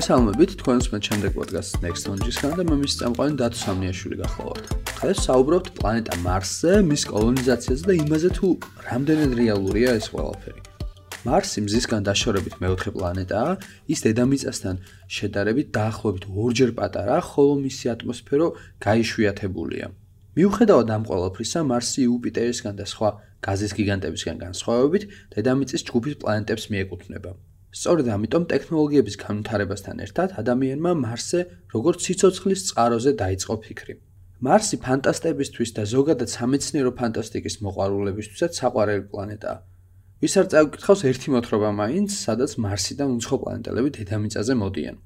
მოგესალმებით თქვენს მე შემდეგ პოდკასტ Next Launch-ისგან და მე მის წამყვანი დათო სამნიაშვილი გახლავართ. დღეს საუბრობთ პლანეტა მარსზე, მის კოლონიზაციაზე და იმაზე თუ რამდენად რეალურია ეს ყველაფერი. მარსი მზისგან დაშორებით მეოთხე პლანეტაა, ის დედამიწასთან შედარებით დაახლოებით ორჯერ პატარა, ხოლო მისი ატმოსფერო გაიშვიათებულია. მიუხედავად ამ ყველაფრისა, მარსი იუპიტერისგან და სხვა გაზის გიგანტებისგან განსხვავებით, დედამიწის ჯგუფის პლანეტებს მიეკუთვნება. სწორედ ამიტომ ტექნოლოგიების განვითარებასთან ერთად ადამიანმა მარსზე როგორც სიცოცხლის წყაროზე დაიწყო ფიქრი. მარსი ფანტასტებისთვის და ზოგადად სამეცნიერო ფანტასტიკის მოყვარულებისთვისაც საყვარელი პლანეტაა. ვის არ წავიკითხავს ერთი მოთხრობა მაინც, სადაც მარსიდან უცხო პლანეტელები დედამიწაზე მოდიან.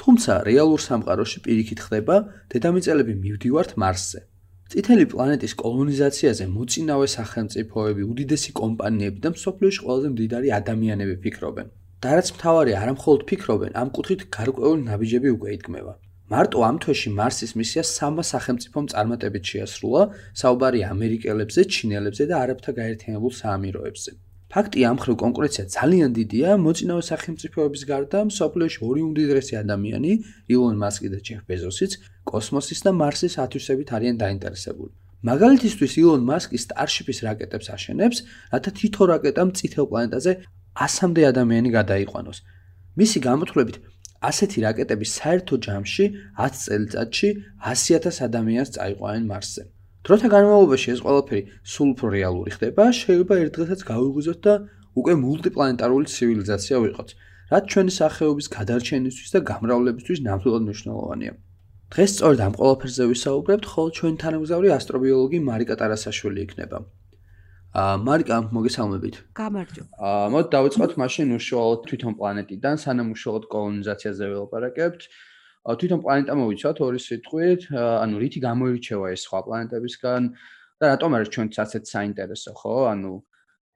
თუმცა რეალურ სამყაროში პირიქით ხდება, დედამიწელები მივდივართ მარსზე. წითელი პლანეტის კოლონიზაციაზე მოწინავე სახელმწიფოები, უდიდესი კომპანიები და მსოფლიოში ყველაზე მდიდარი ადამიანები ფიქრობენ. და რაც მთავარი არა მხოლოდ ფიქრობენ, ამ კუთხით გარკვეული ნაბიჯები უკვე იდგმება. მარტო ამ თვეში მარსის მისია სამა სახელმწიფომ წარმატებით შეასრულა, საუბარი ამერიკელებზე, ჩინელებზე და არაბთა გაერთიანებულ საამიროებზე. ფაქტია, ამ ხრივ კონკურენცია ძალიან დიდია, მოწინავე სახელმწიფოების გარდა მსოფლიოში ორი უმდიდრესი ადამიანი, ილონ მასკი და ჯეფ ბეზოსიც, კოსმოსის და მარსის ათვისებით არიან დაინტერესებული. მაგალითისთვის ილონ მასკი Starship-ის რაკეტებს აშენებს, რათა თითო რაკეტამ წითელ პლანეტაზე 100-მდე ადამიანი გადაიყვანოს. მისი გამოთვლებით, ასეთი რაკეტები საერთო ჯამში 10 წელიწადში 100.000 ადამიანს წაიყვანენ მარსზე. დროთა განმავლობაში ეს ყველაფერი სულ უფრო რეალური ხდება, შეიძლება ერთ დღესაც გავიღვიძოთ და უკვე მულტიპლანეტარული ცივილიზაცია ვიყოთ, რაც ჩვენი სახეობის გადარჩენისთვის და გამრავლებისთვის ნამდვილად მნიშვნელოვანია. დღეს სწორედ ამ ყველაფერზე ვისაუბრებთ, ხოლო ჩვენი თანამგზავრი ასტრობიოლოგი მარიკა ტარასაშვილი იქნება. აა მარიკა მოგესალმებით. გამარჯობა. აა მოდი დავიწყოთ მაშინ უშუალოდ თვითონ პლანეტიდან, სანამ უშუალოდ კოლონიზაციაზე ველაპარაკებთ. თვითონ პლანეტა მოვიცავთ ორი სიტყვით, ანუ რითი გამოირჩევა ეს სხვა პლანეტებისგან და რატომ არის ჩვენც ასეთ საინტერესო, ხო? ანუ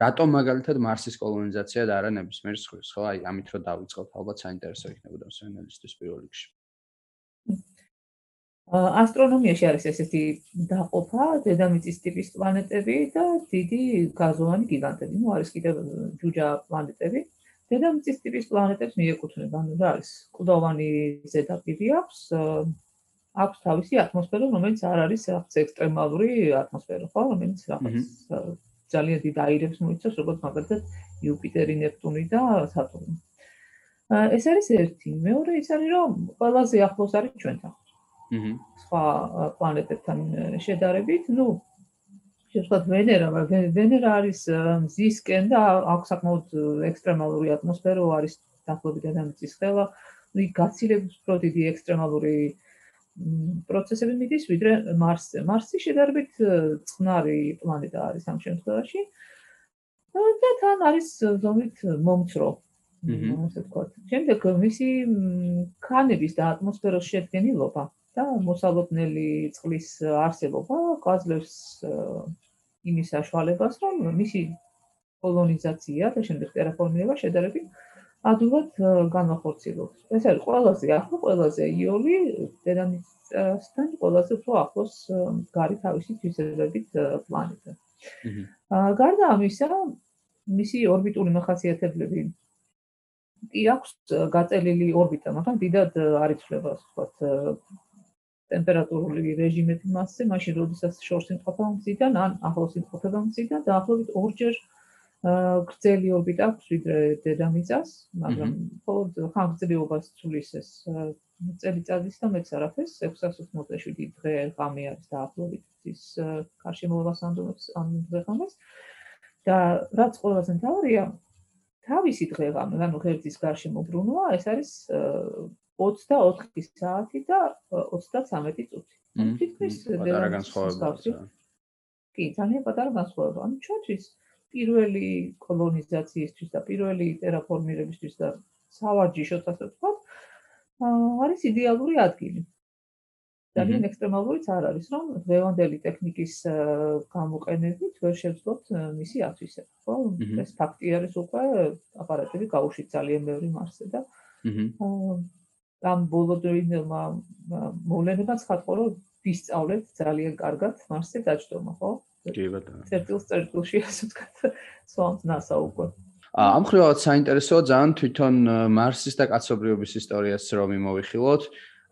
რატომ მაგალითად მარსის კოლონიზაცია და არა ნებისმიერ სხვის, ხო? აი ამით რომ დავიწყოთ, ალბათ საინტერესო იქნებოდა მსმენელისთვის პირველ რიგში. ასტრონომიაში არის ესეთი დაყოფა დედამიწის ტიპის პლანეტები და დიდი გაზოვანი გიგანტები. ნუ არის კიდევ ჯუჯა პლანეტები. დედამიწის ტიპის პლანეტებს მიეკუთვნება, ანუ რა არის? კლდოვანი ზედაპირი აქვს, აქვს თავისი ატმოსფერო, რომელიც არ არის რაღაც ექსტრემალური ატმოსფერო, ხო? რომელიც რაღაც ძალიან დიდ აირებს მოიცავს, როგორც მაგალითად იუპიტერი, ნეპტუნი და სატურნი. ეს არის ერთი. მეორე ის არის, რომ ყველაზე ახლოს არის ჩვენთან. სხვა პლანეტებთან შედარებით, ну, შეხედოთ ვენერა, ვენერა არის მზისკენ და აქვს საკმაოდ ექსტრემალური ატმოსფერო, არის დაახლოებით დედამიწის ხელა, ну, იქ გაცილებით უფრო დიდი ექსტრემალური პროცესები მიდის ვიდრე მარსზე. მარსი შედარებით წყნარი პლანეტა არის ამ შემთხვევაში. და თან არის ზომით მომცრო. აჰა, ასე ვთქვათ. შემდეგ მისი ქანების და ატმოსფეროს შედგენილობა და მოსალოდნელი წყლის არსებობა გვაძლევს იმის საშუალებას, რომ მისი კოლონიზაცია და შემდეგ ტერაფორმირება შედარებით ადვილად განახორციელოს. ეს არის ყველაზე ახლო, ყველაზე იოლი დედამიწასთან ყველაზე უფრო ახლოს გარი თავისი თვისებებით პლანეტა. აა გარდა ამისა, მისი ორბიტული მახასიათებლები კი აქვს გაწელილი ორბიტა, მაგრამ დიდად არ იცვლება, ასე ვთქვათ, ტემპერატურული რეჟიმები მასზე, მაშინ როდესაც შორს იმყოფა მზიდან, ან ახლოს იმყოფება მზიდან, დაახლოებით ორჯერ გრძელი ორბიტა აქვს ვიდრე დედამიწას, მაგრამ მხოლოდ ხანგრძლივობას ცulis ეს წელიწადის და მეც არაფერს 687 დღე ღამე არის დაახლოებით ის გარშემოვლას ანდომებს ამ დღეს. და რაც ყველაზე მთავარია, თავისი დღე ღამე, ანუ ღერძის გარშემობრუნვა, ეს არის 24 საათი და 33 წუთი. თითქმის პატარა განსხვავებაა. კი, ძალიან პატარა განსხვავება. ანუ ჩვენთვის პირველი კოლონიზაციისთვის და პირველი ტერაფორმირებისთვის და სავარჯიშოდ ასე ვთქვათ, არის იდეალური ადგილი. ძალიან ექსტრემალურიც არ არის, რომ დღევანდელი ტექნიკის გამოყენებით ვერ შევძლოთ მისი ათვისება, ხო? ეს ფაქტი არის უკვე აპარატები გაუშვით ძალიან ბევრი მარსზე და აა ამ ბოლოდრინმა მოვლენებაც ხატყო რომ ვისწავლეთ ძალიან კარგად მარსზე დაჯდომა, ხო? კი ბატონო. წერტილს წერტილში ასე ვთქვათ, სვამს NASA უკვე. ამ ხრივად საინტერესოა ძალიან თვითონ მარსის და კაცობრიობის ისტორიას რომ მიმოვიხილოთ.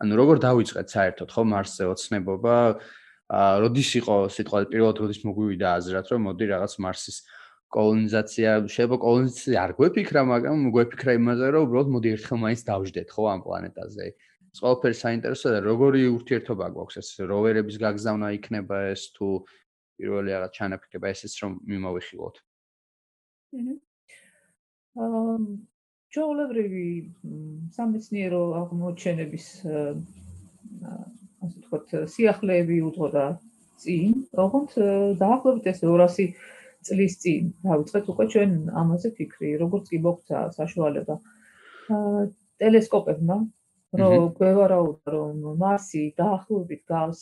ანუ როგორ დაიწყეთ საერთოდ ხო მარსზე ოცნებობა? აა როდის იყო სიტყვა პირველად როდის მოგვივიდა აზრად რომ მოდი რაღაც მარსის კოლონიზაცია, შეიძლება კოლონიზაცია არ გვეფიქრა, მაგრამ გვეფიქრა იმაზე რომ უბრალოდ მოდი ერთხელ მაინც დავждეთ ხო ამ პლანეტაზე. ეს ყველაფერი საინტერესოა და როგორი ურთიერთობა გვაქვს ეს როვერების გაგზავნა იქნება ეს თუ პირველი რაღაც ჩანაფიქრება ესეც რომ მიმოვიხილოთ. აა ჩაოლებრივი სამეცნიერო აღმოჩენების ასე ვთქვათ სიახლეები უთხოვდა წინ, ოღონდ დაახლოებით ეს 200 წლის წინ დავიწყეთ უკვე ჩვენ ამაზე ფიქრი, როგორც კი მოხდა საშუალება ტელესკოპებმა რომ გვევარაუდა რომ მარსი დაახლოებით გავს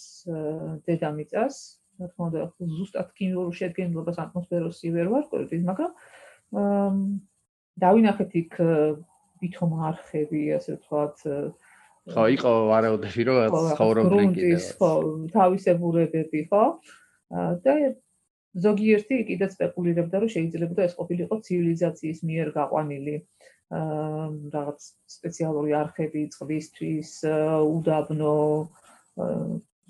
დედამიწას, რა თქმა უნდა, ზუსტად ქიმიურ შედგენილობას ატმოსფეროსი ვერ ვარკვევთ, მაგრამ დავინახეთ იქ ვითომ არხები, ასე ვთქვათ, ხო, იყო ვარაუდები რომ ცხოვრობდნენ კიდევ. ხო, თავისებურებები, ხო? და ზოგიერთი კიდე სპეკულირებდა რომ შეიძლება ეს ყოფილიყო ცივილიზაციის მიერ გაყვანილი აა რაღაც სპეციალური არხები წყლისთვის, უდაბნო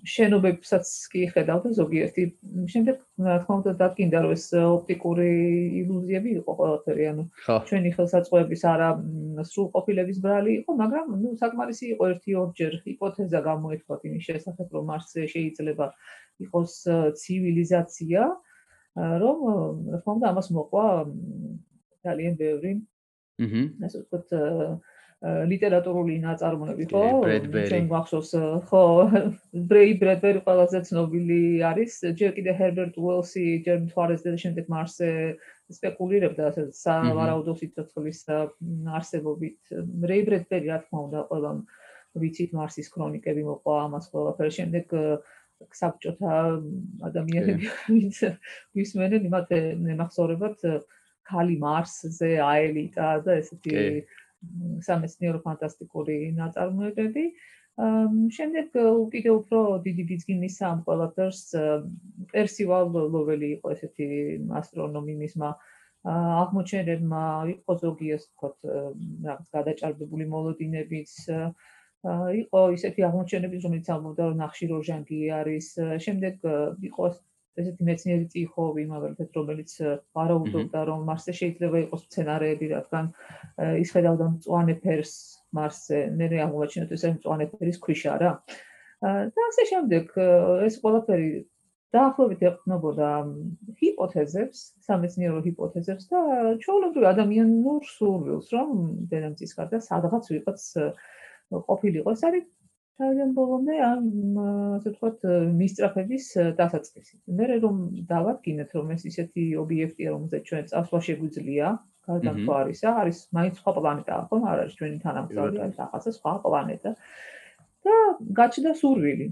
შენობებსაც კი ხედავდა ზოგიერთი. შემდეგ რა თქმა უნდა დაგკინდა რომ ეს ოპტიკური ილუზიები იყო ყველაფერი, ანუ ჩვენი ხელსაწყოების არა სრულყოფილების ბრალი იყო, მაგრამ ნუ საკმარისი იყო ერთი ორჯერ. ჰიპოთეზა გამოეთქვათ იმის შესახებ, რომ მარსზე შეიძლება იყოს ცივილიზაცია, რომ რა თქმა უნდა ამას მოყვა ძალიან ბევრი. აჰა. ასე ვთქვათ ლიტერატურული ნაწარმოები ხო? ჩვენ გვახსოვს ხო ბრეი ბრედბერი ყველაზე ცნობილი არის. ჯერ კიდე ჰერბერტ უელსი ჯერ მთვარეზე და შემდეგ მარსზე სპეკულირებდა ასე სავარაუდო სიცოცხლის არსებობით. ბრეი ბრედბერი რა თქმა უნდა ყველა ვიცით მარსის ქრონიკები მოყვა ამას ყველაფერს. შემდეგ საბჭოთა ადამიანები ვინც ვისმენენ იმათ ნემახსოვრებად ქალი მარსზე აელიტა და ესეთი სამეცნიერო ფანტასტიკური ნაწარმოებები. შემდეგ უკიდე უფრო დიდი ბიზნეს ამ ყველაფერს პერსივალ ლოველი იყო ესეთი ასტრონომი მისმა აღმოჩენებმა იყო ზოგი ეს თქოთ რაღაც გადაჭარბებული მოლოდინების იყო ისეთი აღმოჩენები, რომელიც ამბობდა, რომ ნახშირორჟანგი არის. შემდეგ იყო ესეთი მეცნიერი ტიხოვი, მაგალითად, რომელიც ვარაუდობდა, რომ მარსზე შეიძლება იყოს მცენარეები, რადგან ის ხედავდა მწვანე ფერს მარსზე. მე აღმოაჩინოთ ეს მწვანე ფერის ქვიშა რა. და ასე შემდეგ ეს ყველაფერი დაახლოებით ეყრდნობოდა ჰიპოთეზებს, სამეცნიერო ჰიპოთეზებს და ჩვეულებრივ ადამიანურ სურვილს, რომ დედამიწის გარდა სადღაც ვიღაც ყოფილიყო. ეს არის ძალიან ბოლომდე ამ ასე ვთქვათ მისწრაფების დასაწყისი. მე რომ დავადგინეთ რომ ეს ისეთი ობიექტია რომელზეც ჩვენ წასვლა შეგვიძლია, გარდა მთვარისა, არის მაინც სხვა პლანეტაა, ხო? არ არის ჩვენი თანამგზავრი, არის რაღაცა სხვა პლანეტა. და გაჩნდა სურვილი.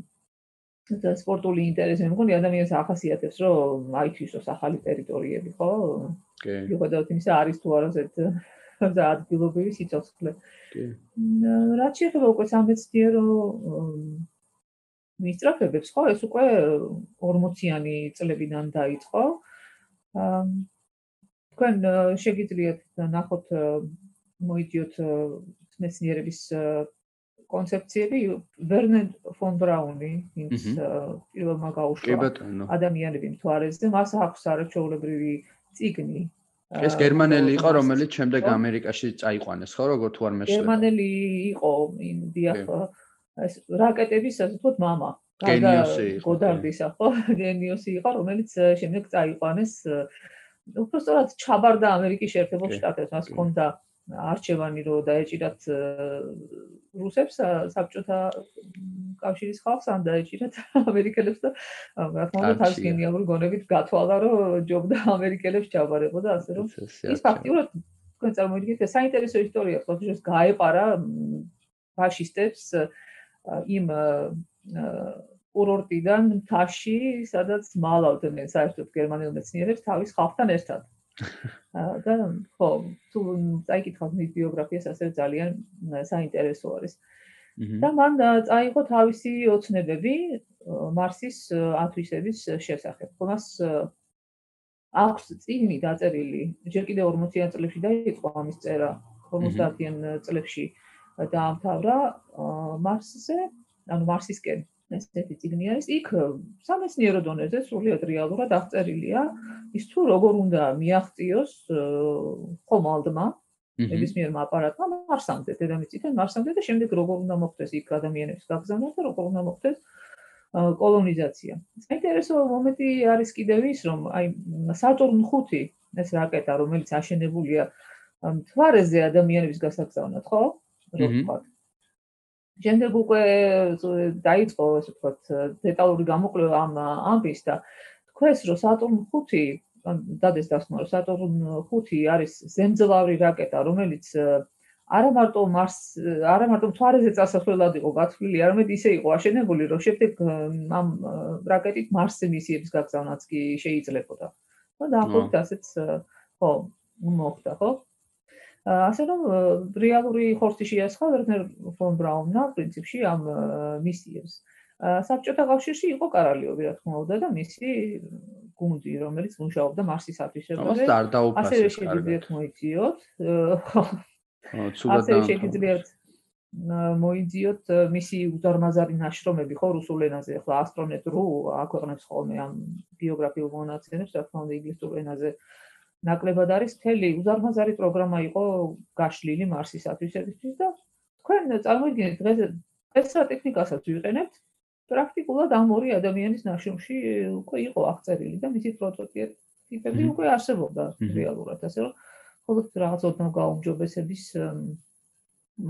და სპორტული ინტერესი მგონი ადამიანს ახასიათებს რომ აიჩისოს ახალი ტერიტორიები, ხო? კი. მიუხედავად იმისა, არის თუ არა ზეთ და ადგილობრივი სიცოცხლე. კი. რაც შეეხება უკვე სამეცნიერო მისწრაფებებს, ხო, ეს უკვე 40-იანი წლებიდან დაიწყო. აა თქვენ შეგიძლიათ ნახოთ მოიდიოთ მეცნიერების კონცეფციები ვერნერ ფონ ბრაუნი ის პირველმა გაუშვა ადამიანები მთვარეზე მას აქვს არაჩვეულებრივი ციგნი ეს გერმანელი იყო, რომელიც შემდეგ ამერიკაში წაიყვანეს, ხო, როგორ თუ არ მეშლება. გერმანელი იყო იმ დიახა ეს რაკეტების საზოგადოდ მამა. გენიოსი იყო. გოდარდისა, ხო, გენიოსი იყო, რომელიც э, შემდეგ წაიყვანეს э, უფრო სწორად ჩაბარდა ამერიკის შეერთებულ შტატებს, მას ჰქონდა აა არჩევანი რო დაეჭირათ რუსებს საბჭოთა კავშირის ხალხს ან დაეჭირათ ამერიკელებს და რა თქმა უნდა თავის გენიალური გონებით გათვალა რომ ჯობდა ამერიკელებს ჩაბარებო და ასე რომ ის ფაქტიურად თქვენ წარმოიდგინეთ საინტერესო ისტორია ხო ის გაეპარა ფაშისტებს იმ კურორტიდან თაში სადაც მალავდნენ საერთოდ გერმანელ მეცნიერებს თავის ხალხთან ერთად და ხო, თუ წაიკითხავთ მის ბიოგრაფიას, ასე ძალიან საინტერესო არის. და მან წაიღო თავისი ოცნებები მარსის ათვისების შესახებ. მას აქვს წიგნი დაწერილი, ჯერ კიდევ 40-იან წლებში დაიწყო ამის წერა, 50-იან წლებში დაამთავრა მარსზე, ანუ მარსისკენ ესეთი წიგნი არის. იქ სამეცნიერო დონეზე სრულიად რეალურად აღწერილია ის თუ როგორ უნდა მიაღწიოს ხომალდმა ნებისმიერ აპარატმა მარსამდე, დედამიწიდან მარსამდე და შემდეგ როგორ უნდა მოხდეს იქ ადამიანების გაგზავნა და როგორ უნდა მოხდეს კოლონიზაცია. საინტერესო მომენტი არის კიდევ ის, რომ აი სატურნ 5 ეს რაკეტა, რომელიც აშენებულია მთვარეზე ადამიანების გასაგზავნად, ხო? რო ვთქვა. შემდეგ უკვე დაიწყო ესე ვთქვათ დეტალური გამოკვლევა ამ ამბის და თქვენს რომ სატურნ 5 დადეს დასმა რომ სატურნ 5 არის ზემძლავრი რაკეტა, რომელიც არა მარტო მარს არა მარტო მთვარეზე წასასვლელად იყო გათვლილი, არამედ ისე იყო აშენებული, რომ შემდეგ ამ რაკეტით მარსზე მისიების გაგზავნაც კი შეიძლებოდა. და დაახლოებით ასეც ხო, მოხდა, ხო? ასე რომ რეალური ხორცი შეასხა ვერნერ ფონ ბრაუნმა პრინციპში ამ მისიებს. საბჭოთა კავშირში იყო კარალიოვი, რა თქმა უნდა და მისი გუნდი, რომელიც მუშაობდა მარსის ათვისებაზე. ასე შეგიძლიათ მოიძიოთ. ხო, ასე შეგიძლიათ მოიძიოთ მისი უზარმაზარი ნაშრომები ხო რუსულ ენაზე ხო ასტრონეტ.ru აქვეყნებს ხოლმე ამ ბიოგრაფიულ მონაცემებს რა თქმა უნდა ინგლისურ ენაზე ნაკლებად არის მთელი უზარმაზარი პროგრამა იყო გაშლილი მარსის ათვისებისთვის და თქვენ წარმოიდგინეთ დღეს ეს რა ტექნიკასაც ვიყენებთ? პრაქტიკულად ამ ორი ადამიანის ნაშრომში უკვე იყო აღწერილი და მისი პროტოტიპები უკვე არსებობდა რეალურად ასე რომ ხოლოს რაღაც ოდნავ გაუმჯობესების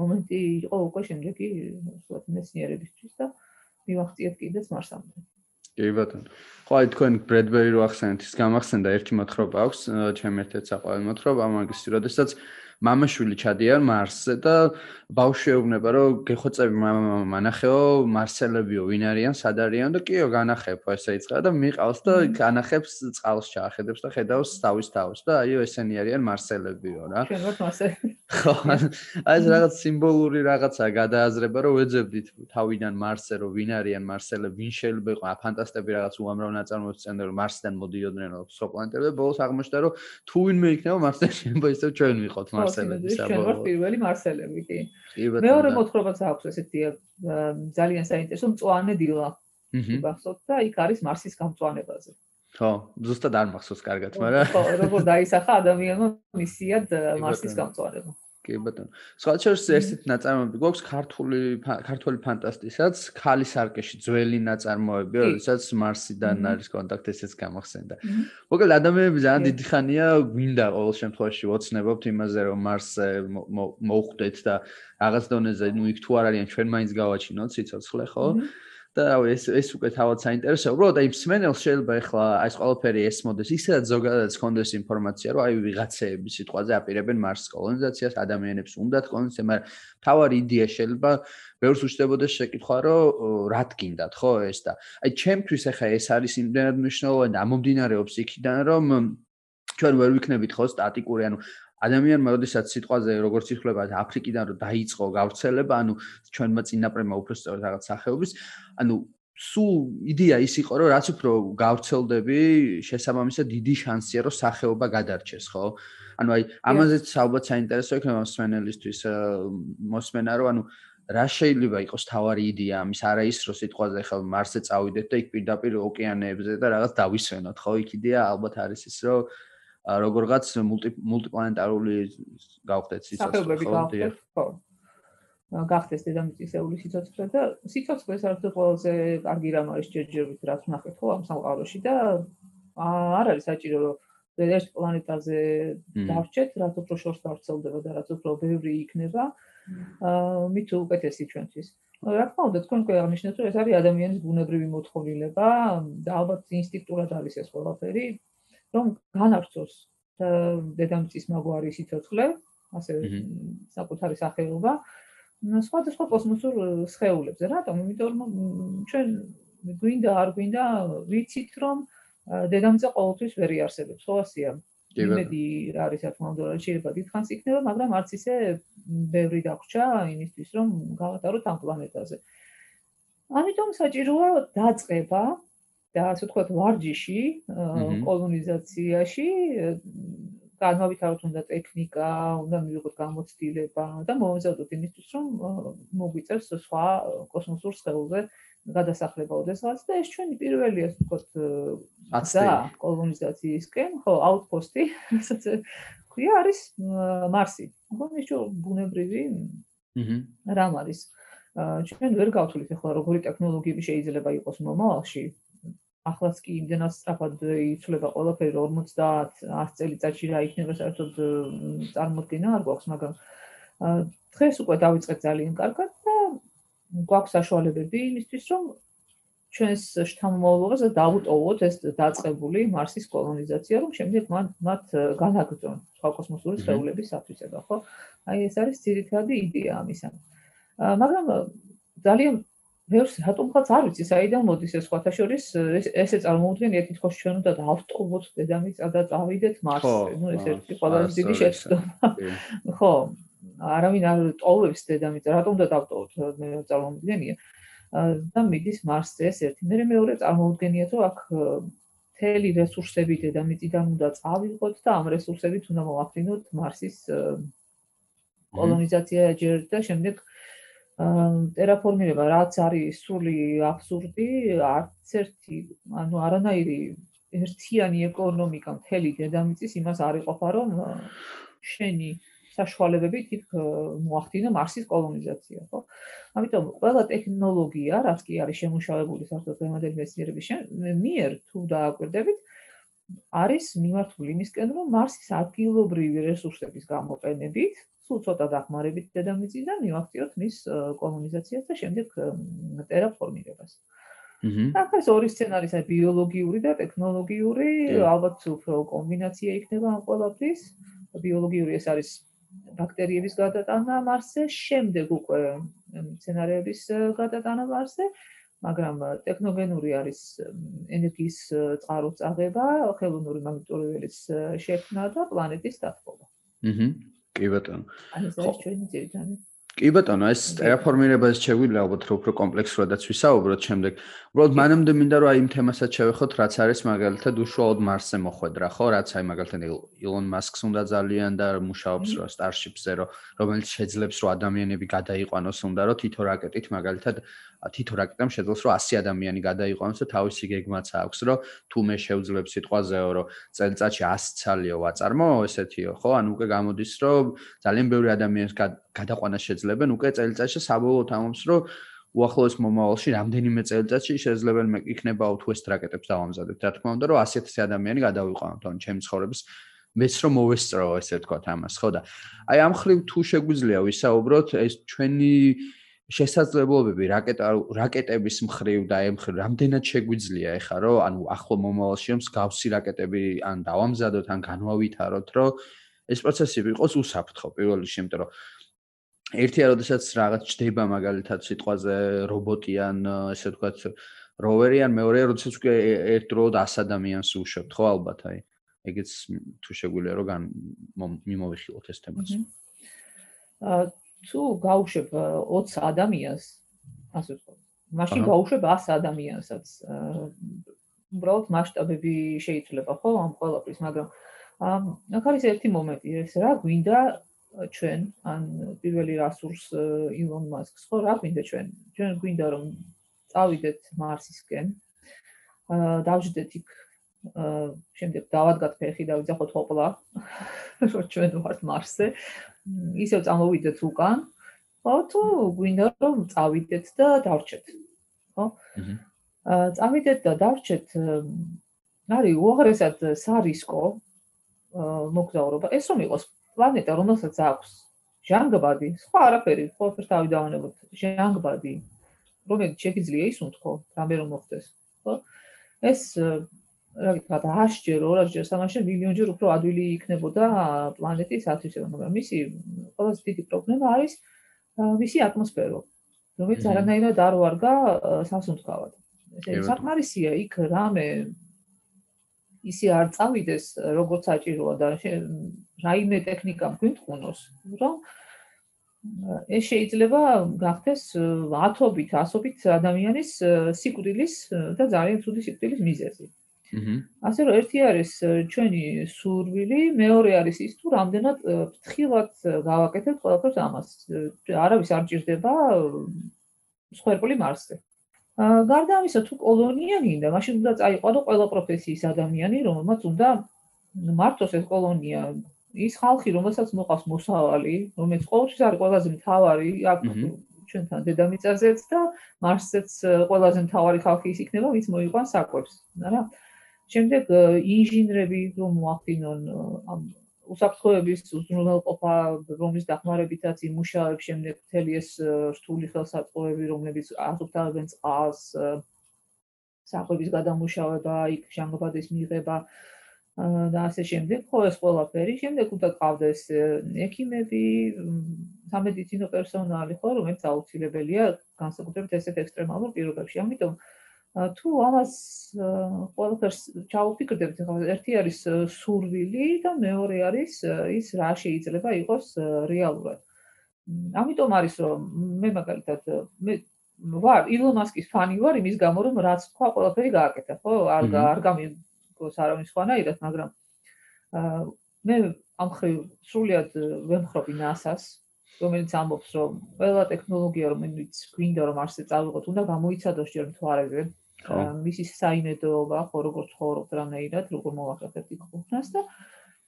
მომენტი იყო უკვე შემდეგი ვთქვათ მეცნიერებისთვის და მივახციეთ კიდეც მარსამდე. კი ბატონო. ხო აი თქვენ ბრედბერი რო ახსენეთ ის გამახსენდა ერთი მოთხრობა აქვს ჩემ ერთ-ერთ საყვარელ მოთხრობა მაგისი როდესაც მამაშვილი ჩადიან მარსზე და ბავშვი ეუბნება რომ გეხოცები მამა მანახეო მარსელებიო ვინ არიან სად არიან და კიო განახებო ესე იწყება და მიყავს და განახებს წყალს ჩაახედებს და ხედავს თავის თავს და აიო ესენი არიან მარსელებიო რა. ჩვენ ვართ მარსელები ხო აი ეს რაღაც სიმბოლური რაღაცა გადააზრება რომ ვეძებდით თავიდან მარსზე რომ ვინ არიან მარსელები ვინ შეიძლება ფანტასტები რაღაც უამრავ ნაწარმოებს წერენ რომ მარსიდან მოდიოდნენ რომ სხვა პლანეტებზე ბოლოს აღმოჩნდა რომ თუ ვინმე იქნება მარსზე შეიძლება ისევ ჩვენ ვიყოთ მარსელები შენვარ პირველი მარსელები კი. მეორე მოთხრობაც აქვს ესეთი ძალიან საინტერესო მწვანე დილა გახსოვთ და იქ არის მარსის გამწვანებაზე. ხო ზუსტად არ მახსოვს კარგად მაგრამ ხო როგორ დაისახა ადამიანმა მისიად მარსის გამწვანება. კი ბატონო. სხვა შეიძლება ესეთი ნაწარმოები გვაქვს ქართული ქართული ფანტასტისაც, ქალის არკეში ძველი ნაწარმოები, როდესაც მარსიდან არის კონტაქტი ესეც გამახსენდა. მოკლედ ადამიანები ძალიან დიდი ხანია გვინდა ყოველ შემთხვევაში ოცნებობთ იმაზე, რომ მარსზე მოხვდეთ და რაღაც დონეზე, ნუ იქ თუ არ არიან ჩვენ მაინც გავაჩინოთ სიცოცხლე, ხო? და რავი ეს ეს უკვე თავად საინტერესოა. უბრალოდ აი მსმენელს შეიძლება ახლა აი ეს ყველაფერი ესმოდეს, ისედაც ზოგადად კონდეს ინფორმაცია, რომ აი ვიღაცეები სიტყვაზე აპირებენ მარსის კოლონიზაციას, ადამიანებს უნდათ კოლონიზაცია, მაგრამ თავარი იდეა შეიძლება ბევრს უშდებოდეს შეკითხვა, რომ რა თქინდათ, ხო ეს და. აი ჩემთვის ახლა ეს არის იმდენად მნიშვნელოვანი და ამომდინარეობს იქიდან, რომ ჩვენ ვერ ვიქნებით ხო სტატიკური, ანუ ადამიანმა როდესაც სიტყვაზე როგორც იხლება აფრიკიდან რომ დაიწყო გავრცელება, ანუ ჩვენმა წინაპრებმა უფრო სწორად რაღაც სახეობის, ანუ სულ იდეა ის იყო რომ რაც უფრო გავრცელდები, შესაბამისად დიდი შანსია რომ სახეობა გადარჩეს, ხო? ანუ აი ამაზეც ალბათ საინტერესო იქნება მსმენელისთვის მოსმენა რომ ანუ რა შეიძლება იყოს თავარი იდეა ამის არა ის რომ სიტყვაზე ხელ მარსზე წავიდეთ და იქ პირდაპირ ოკეანეებზე და რაღაც დავისვენოთ, ხო? იქ იდეა ალბათ არის ის რომ როგორღაც მულტი მულტიპლანეტარული გავხდეთ სიცოცხლე ხო? ხო. გახდეს დედამიწისეული სიცოცხლე და სიცოცხლე საერთოდ ყველაზე კარგი რამ არის ჯერჯერობით რაც ნახეთ ხო ამ სამყაროში და არ არის საჭირო რომ ერთ პლანეტაზე დავრჩეთ, რაც უფრო შორს გავრცელდება და რაც უფრო ბევრი იქნება, აა მით უკეთესი ჩვენთვის. რა თქმა უნდა, თქვენ უკვე აღნიშნეთ, რომ ეს არის ადამიანის ბუნებრივი მოთხოვნილება და ალბათ ინსტინქტურად არის ეს ყველაფერი, რომ განარჩოს დედამიწის მაგვარი სიცოცხლე, ასე საკუთარი სახეობა სხვადასხვა კოსმოსურ სხეულებზე. რატომ? იმიტომ რომ ჩვენ გვინდა არ გვინდა ვიცით რომ დედამიწა ყოველთვის ვერ იარსებებს. ხო ასია? იმედი არის რა თქმა უნდა, შეიძლება დიდხანს იქნება, მაგრამ არც ისე ბევრი დაგვრჩა იმისთვის რომ გავატაროთ ამ პლანეტაზე. ამიტომ საჭიროა დაწყება და ასე ვთქვათ ვარჯიში კოლონიზაციაში განავითაროთ უნდა ტექნიკა, უნდა მივიღოთ გამოცდილება და მოვეზადოთ იმისთვის, რომ მოგვიწერს სხვა კოსმოსურ სხეულზე გადასახლება ოდესღაც და ეს ჩვენი პირველი ასე ვთქვათ აცდა კოლონიზაციისკენ, ხო, აუტპოსტი, რასაც ქვია არის მარსი. ხო, ის ბუნებრივი აჰა რამ არის? ჩვენ ვერ გავთვლით ახლა როგორი ტექნოლოგიები შეიძლება იყოს მომავალში, ახლაც კი იმდენად სწრაფად იცვლება ყველაფერი 50 100 წელიწადში რა იქნება საერთოდ წარმოქმნა არ გვაქვს მაგრამ დღეს უკვე დავიწყეთ ძალიან კარგად და გვაქვს საშუალებები იმისთვის რომ ჩვენს შთამომავლობაზე დავუტოვოთ ეს დაწყებული მარსის კოლონიზაცია რომ შემდეგ მათ მათ განაგრძონ სხვა კოსმოსური სხეულების საფრთხება ხო? აი ეს არის ძირითადი იდეა ამისა მაგრამ ძალიან ვერს რატომღაც არ ვიცი საიდან მოდის ეს სხვათა შორის ესე წარმოუდგენია თითქოს ჩვენ უნდა დავტოვოთ დედამიწა და წავიდეთ მარსზე ნუ ეს ერთი ყველაზე დიდი შეცდომა. ხო არავინ არ ტოვებს დედამიწა რატომ უნდა დავტოვოთ მე წარმოუდგენია. და მიდის მარსზე ეს ერთი მე მეორე წარმოუდგენია თუ აქ თელი რესურსები დედამიწიდან უნდა წავიღოთ და ამ რესურსებით უნდა მოვაფრინოთ მარსის კოლონიზაცია ჯერ და შემდეგ ტერაფორმირება რაც არის სული აბსურდი, არც ერთი, ანუ არანაირი ერთიანი ეკონომიკა მთელი დედამიწის იმას არ იყოფა, რომ შენი საშუალებები თქ მოახდინო მარსის კოლონიზაცია, ხო? ამიტომ ყველა ტექნოლოგია, რაც კი არის შემუშავებული საერთოდ თემადები მეცნიერების მიერ თუ დააკვირდებით, არის მიმართული იმისკენ, რომ მარსის ადგილობრივი რესურსების გამოყენებით სულ ცოტა დახმარებით დედამიწიდან მივახციოთ მის კოლონიზაციას და შემდეგ ტერაფორმირებას. აჰა. ეს ორი სცენარი არის ბიოლოგიური და ტექნოლოგიური, ალბათ უფრო კომბინაცია იქნება ამ ყველაფრის. ბიოლოგიური ეს არის ბაქტერიების გადატანა მარსზე, შემდეგ უკვე სცენარების გადატანა მარსზე, მაგრამ ტექნოგენური არის ენერგიის წყაროს წაღება, ხელოვნური მაგნიტურიველის შექმნა და პლანეტის დათბობა. აჰა. კი ბატონო. აი ეს არის ჩვენი ძირითადი. კი ბატონო, ეს ტერაფორმირებას შეგვიძლია ალბათ უფრო კომპლექსურადაც ვისაუბროთ შემდეგ. უბრალოდ მანამდე მინდა რომ აი იმ თემასაც შევეხოთ, რაც არის მაგალითად უშუალოდ მარსზე მოხვედრა, ხო? რაც აი მაგალითად ილონ მასკს უნდა ძალიან და მუშაობს რა Starship-ზე, რომელიც შეძლებს რომ ადამიანები გადაიყვანოს, უნდა რომ თითო რაკეტით მაგალითად თითო რაკეტამ შეძლოს რომ 100 ადამიანი გადაიყვანოს და თავისი გეგმაც აქვს რომ თუ მე შევძლებ სიტყვაზეო რომ წელიწადში 100 ცალიო ვაწარმო ესეთიო ხო ანუ უკვე გამოდის რომ ძალიან ბევრი ადამიანს გადაყვანა შეძლებენ. უკვე წელიწადში საბოლოოდ ამობს რომ უახლოეს მომავალში რამდენიმე წელიწადში შეძლებენ მე იქნება ეს რაკეტებს დავამზადებთ რა თქმა უნდა რომ 100 ადამიანი გადავიყვანოთ ანუ ჩემი ცხოვრების მეც რომ მოვესწრო ესე ვთქვა ამას ხო და? აი ამ ხრივ თუ შეგვიძლია ვისაუბროთ ეს ჩვენი შესაძლებლობები რაკეტა რაკეტების მხრივ და ამ მხრივ რამდენად შეგვიძლია ეხა რომ ანუ ახლო მომავალში რომ მსგავსი რაკეტები ან დავამზადოთ ან განვავითაროთ რომ ეს პროცესი იყოს უსაფრთხო პირველ რიგში იმიტომ რომ ერთია როდესაც რაღაც ჩდება მაგალითად სიტყვაზე რობოტიან ესე ვთქვათ როვერიან მეორე როდესაც უკვე ერთდროულად 100 ადამიანს უშვებთ ხო ალბათ აი ეგეც თუ შეგვიძლია რომ მიმოვიხილოთ ეს თემაც აა თუ გავუშვებ 20 ადამიანს, ასე ვთქვათ, მაშინ გავუშვებ 100 ადამიანსაც. უბრალოდ მასშტაბები შეიძლება ხო ამ ყველაფრის, მაგრამ აქ არის ერთი მომენტი, ეს რა გვინდა ჩვენ, ან პირველი რასურს ილონ მასკს ხო რა გვინდა ჩვენ? ჩვენ გვინდა რომ წავიდეთ მარსისკენ. აა დავждდეთ იქ აა შემდეგ დავადგათ ფეხი და ვიძახოთ ჰოპლა. რომ ჩვენ ვართ მარსზე. ისევ წამოვიდეთ უკან, ხო, თუ გვინდა რომ წავიდეთ და დავრჩეთ. ხო? აა წავიდეთ და დავრჩეთ არის უაღრესად სარისკო მოგზაურობა. ეს რომ იყოს პლანეტა, რომელსაც აქვს ჟანგბადი, სხვა არაფერი, ხო, თავი დავანებოთ, ჟანგბადი, რომელიც შეიძლება ისუნთქო, რამე რომ მოხდეს, ხო? ეს რა ვთქვა, 100ჯერ, 200ჯერ, 300ჯერ, მილიონჯერ უფრო ადვილი იქნებოდა პლანეტის ათვისება, მაგრამ მისი ყველაზე დიდი პრობლემა არის მისი ატმოსფერო, რომელიც არანაირად არ ვარგა სასუნთქავად. ესე საკმარისია იქ რამე ისე არ წავიდეს, როგორც საჭიროა და რაიმე ტექნიკა გვინთხუნოს, რომ ეს შეიძლება გახდეს ათობით, ასობით ადამიანის სიკვდილის და ძალიან ცუდი სიკვდილის მიზეზი. აჰა. ასე რომ ერთი არის ჩვენი სურვილი, მეორე არის ის თუ რამდენად ფრთხილად გავაკეთებთ ყველაფერს ამას. არავის არ ჭირდება სხერპული მარსზე. გარდა ამისა თუ კოლონია გინდა, მაშინ უნდა წაიყვანო ყველა პროფესიის ადამიანი, რომელმაც უნდა მარტოს ეს კოლონია ის ხალხი, რომელსაც მოყავს მოსავალი, რომელიც ყოველთვის არის ყველაზე მთავარი, აქ ჩვენთან დედამიწაზეც და მარსზეც ყველაზე მთავარი ხალხი ის იქნება, ვინც მოიყვანს საკვებს, რა. შემდეგ ინჟინრები რომ მოახდინონ ამ უსაფრთხოების უზრუნველყოფა, რომლის დახმარებითაც იმუშავებს შემდეგ მთელი ეს რთული ხელსაწყოები, რომლებიც აზრთავენ წყალს, საკვების გადამუშავება, იქ ჟანგბადის მიღება, და ასე შემდეგ, ხო ეს ყველაფერი, შემდეგ უნდა ყავდეს ექიმები, სამედიცინო პერსონალი, ხო, რომელიც აუცილებელია განსაკუთრებით ესეთ ექსტრემალურ პირობებში. ამიტომ თუ ამას ყველაფერს ჩაუფიქრდებთ, ხო, ერთი არის სურვილი და მეორე არის ის რა შეიძლება იყოს რეალურად. ამიტომ არის რომ მე მაგალითად მე ვარ ილონ მასკის ფანი ვარ იმის გამო რომ რაც თქვა ყველაფერი გააკეთა, ხო? არ არ გამი გოს არავის ხანაირად, მაგრამ აა მე ამ ხრივ სრულიად ვემხრობი NASA-ს, რომელიც ამბობს, რომ ყველა ტექნოლოგია, რომელიც გვინდა რომ არსზე წავიღოთ, უნდა გამოიცადოს ჯერ მთვარეზე. აა მისი საიმედოობა, ხო როგორ ცხოვრობთ რამეირად, როგორ მოვახერხებთ იქ ხუთნას და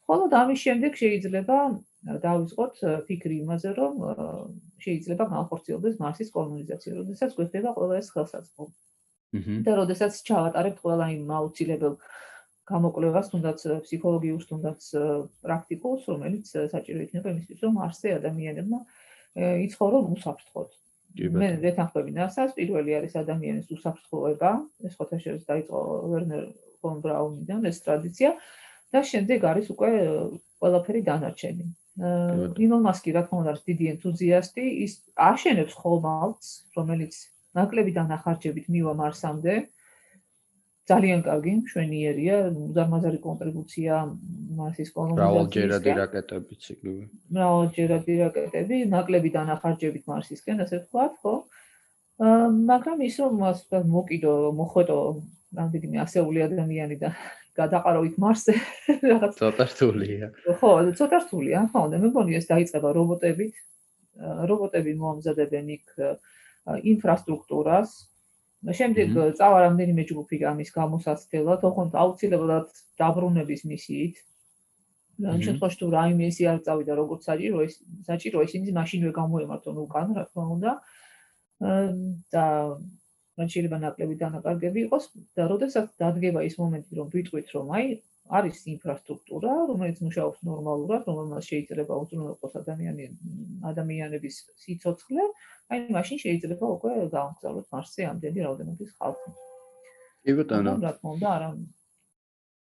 ხოლო ამის შემდეგ შეიძლება დავიწყოთ ფიქრი იმაზე, რომ შეიძლება განხორციელდეს მარსის კოლონიზაცია, როდესაც გვექნება ყველა ეს ხელსაწყო. და როდესაც ჩავატარებთ ყველა იმ აუცილებელ გამოკვლევას, თუნდაც ფსიქოლოგიურს, თუნდაც პრაქტიკულს, რომელიც საჭირო იქნება იმისთვის, რომ არსზე ადამიანებმა იცხოვრონ უსაფრთხოდ. მე ვეთანხმები ნასას, პირველი არის ადამიანის უსაფრთხოება, ეს ხოთაშერის დაიწყო ვერნერ ფონ ბრაუნიდან ეს ტრადიცია და შემდეგ არის უკვე ყველაფერი დანარჩენი. ილონ მასკი რა თქმა უნდა არის დიდი ენთუზიასტი, ის აშენებს ხოლმალს, რომელიც ნაკლები დანახარჯებით მივა მარსამდე. ძალიან კარგი, მშვენიერია, უზარმაზარი კონტრიბუცია მასის კოლონიზაციას. მრავალჯერადი რაკეტებიც იგივე. მრავალჯერადი რაკეტები, ნაკლები დანახარჯებით მარსისკენ, ასე ვთქვათ, ხო? აა მაგრამ ის რომ მას მოკიდო, მოხვედო რამდენიმე ასეული ადამიანი და გადაყარო იქ მარსზე რაღაც ცოტა რთულია. ხო, ცოტა რთულია, ხო, და მე მგონი ეს დაიწყება რობოტებით. რობოტები მოამზადებენ იქ ინფრასტრუქტურას, შემდეგ წავა რამდენიმე ჯგუფი ამის გამოსაცდელად, ოღონდ აუცილებლად დაბრუნების მისიით. ამ შემთხვევაში თუ რაიმე ისი არ წავიდა როგორც საჭირო, ის საჭირო ისინი მაშინვე გამოემართონ უკან, რა თქმა უნდა. და მან შეიძლება ნაკლები დანაკარგები იყოს და როდესაც დადგება ის მომენტი, რომ ვიტყვით, რომ აი არის ინფრასტრუქტურა, რომელიც მუშაობს ნორმალურად, რომელმაც შეიძლება უზრუნველყოს ადამიანი ადამიანების სიცოცხლე, აი მაშინ შეიძლება უკვე გავგზავნოთ მარსზე ამდენი რაოდენობის ხალხი. კი ბატონო. რა თქმა უნდა, არა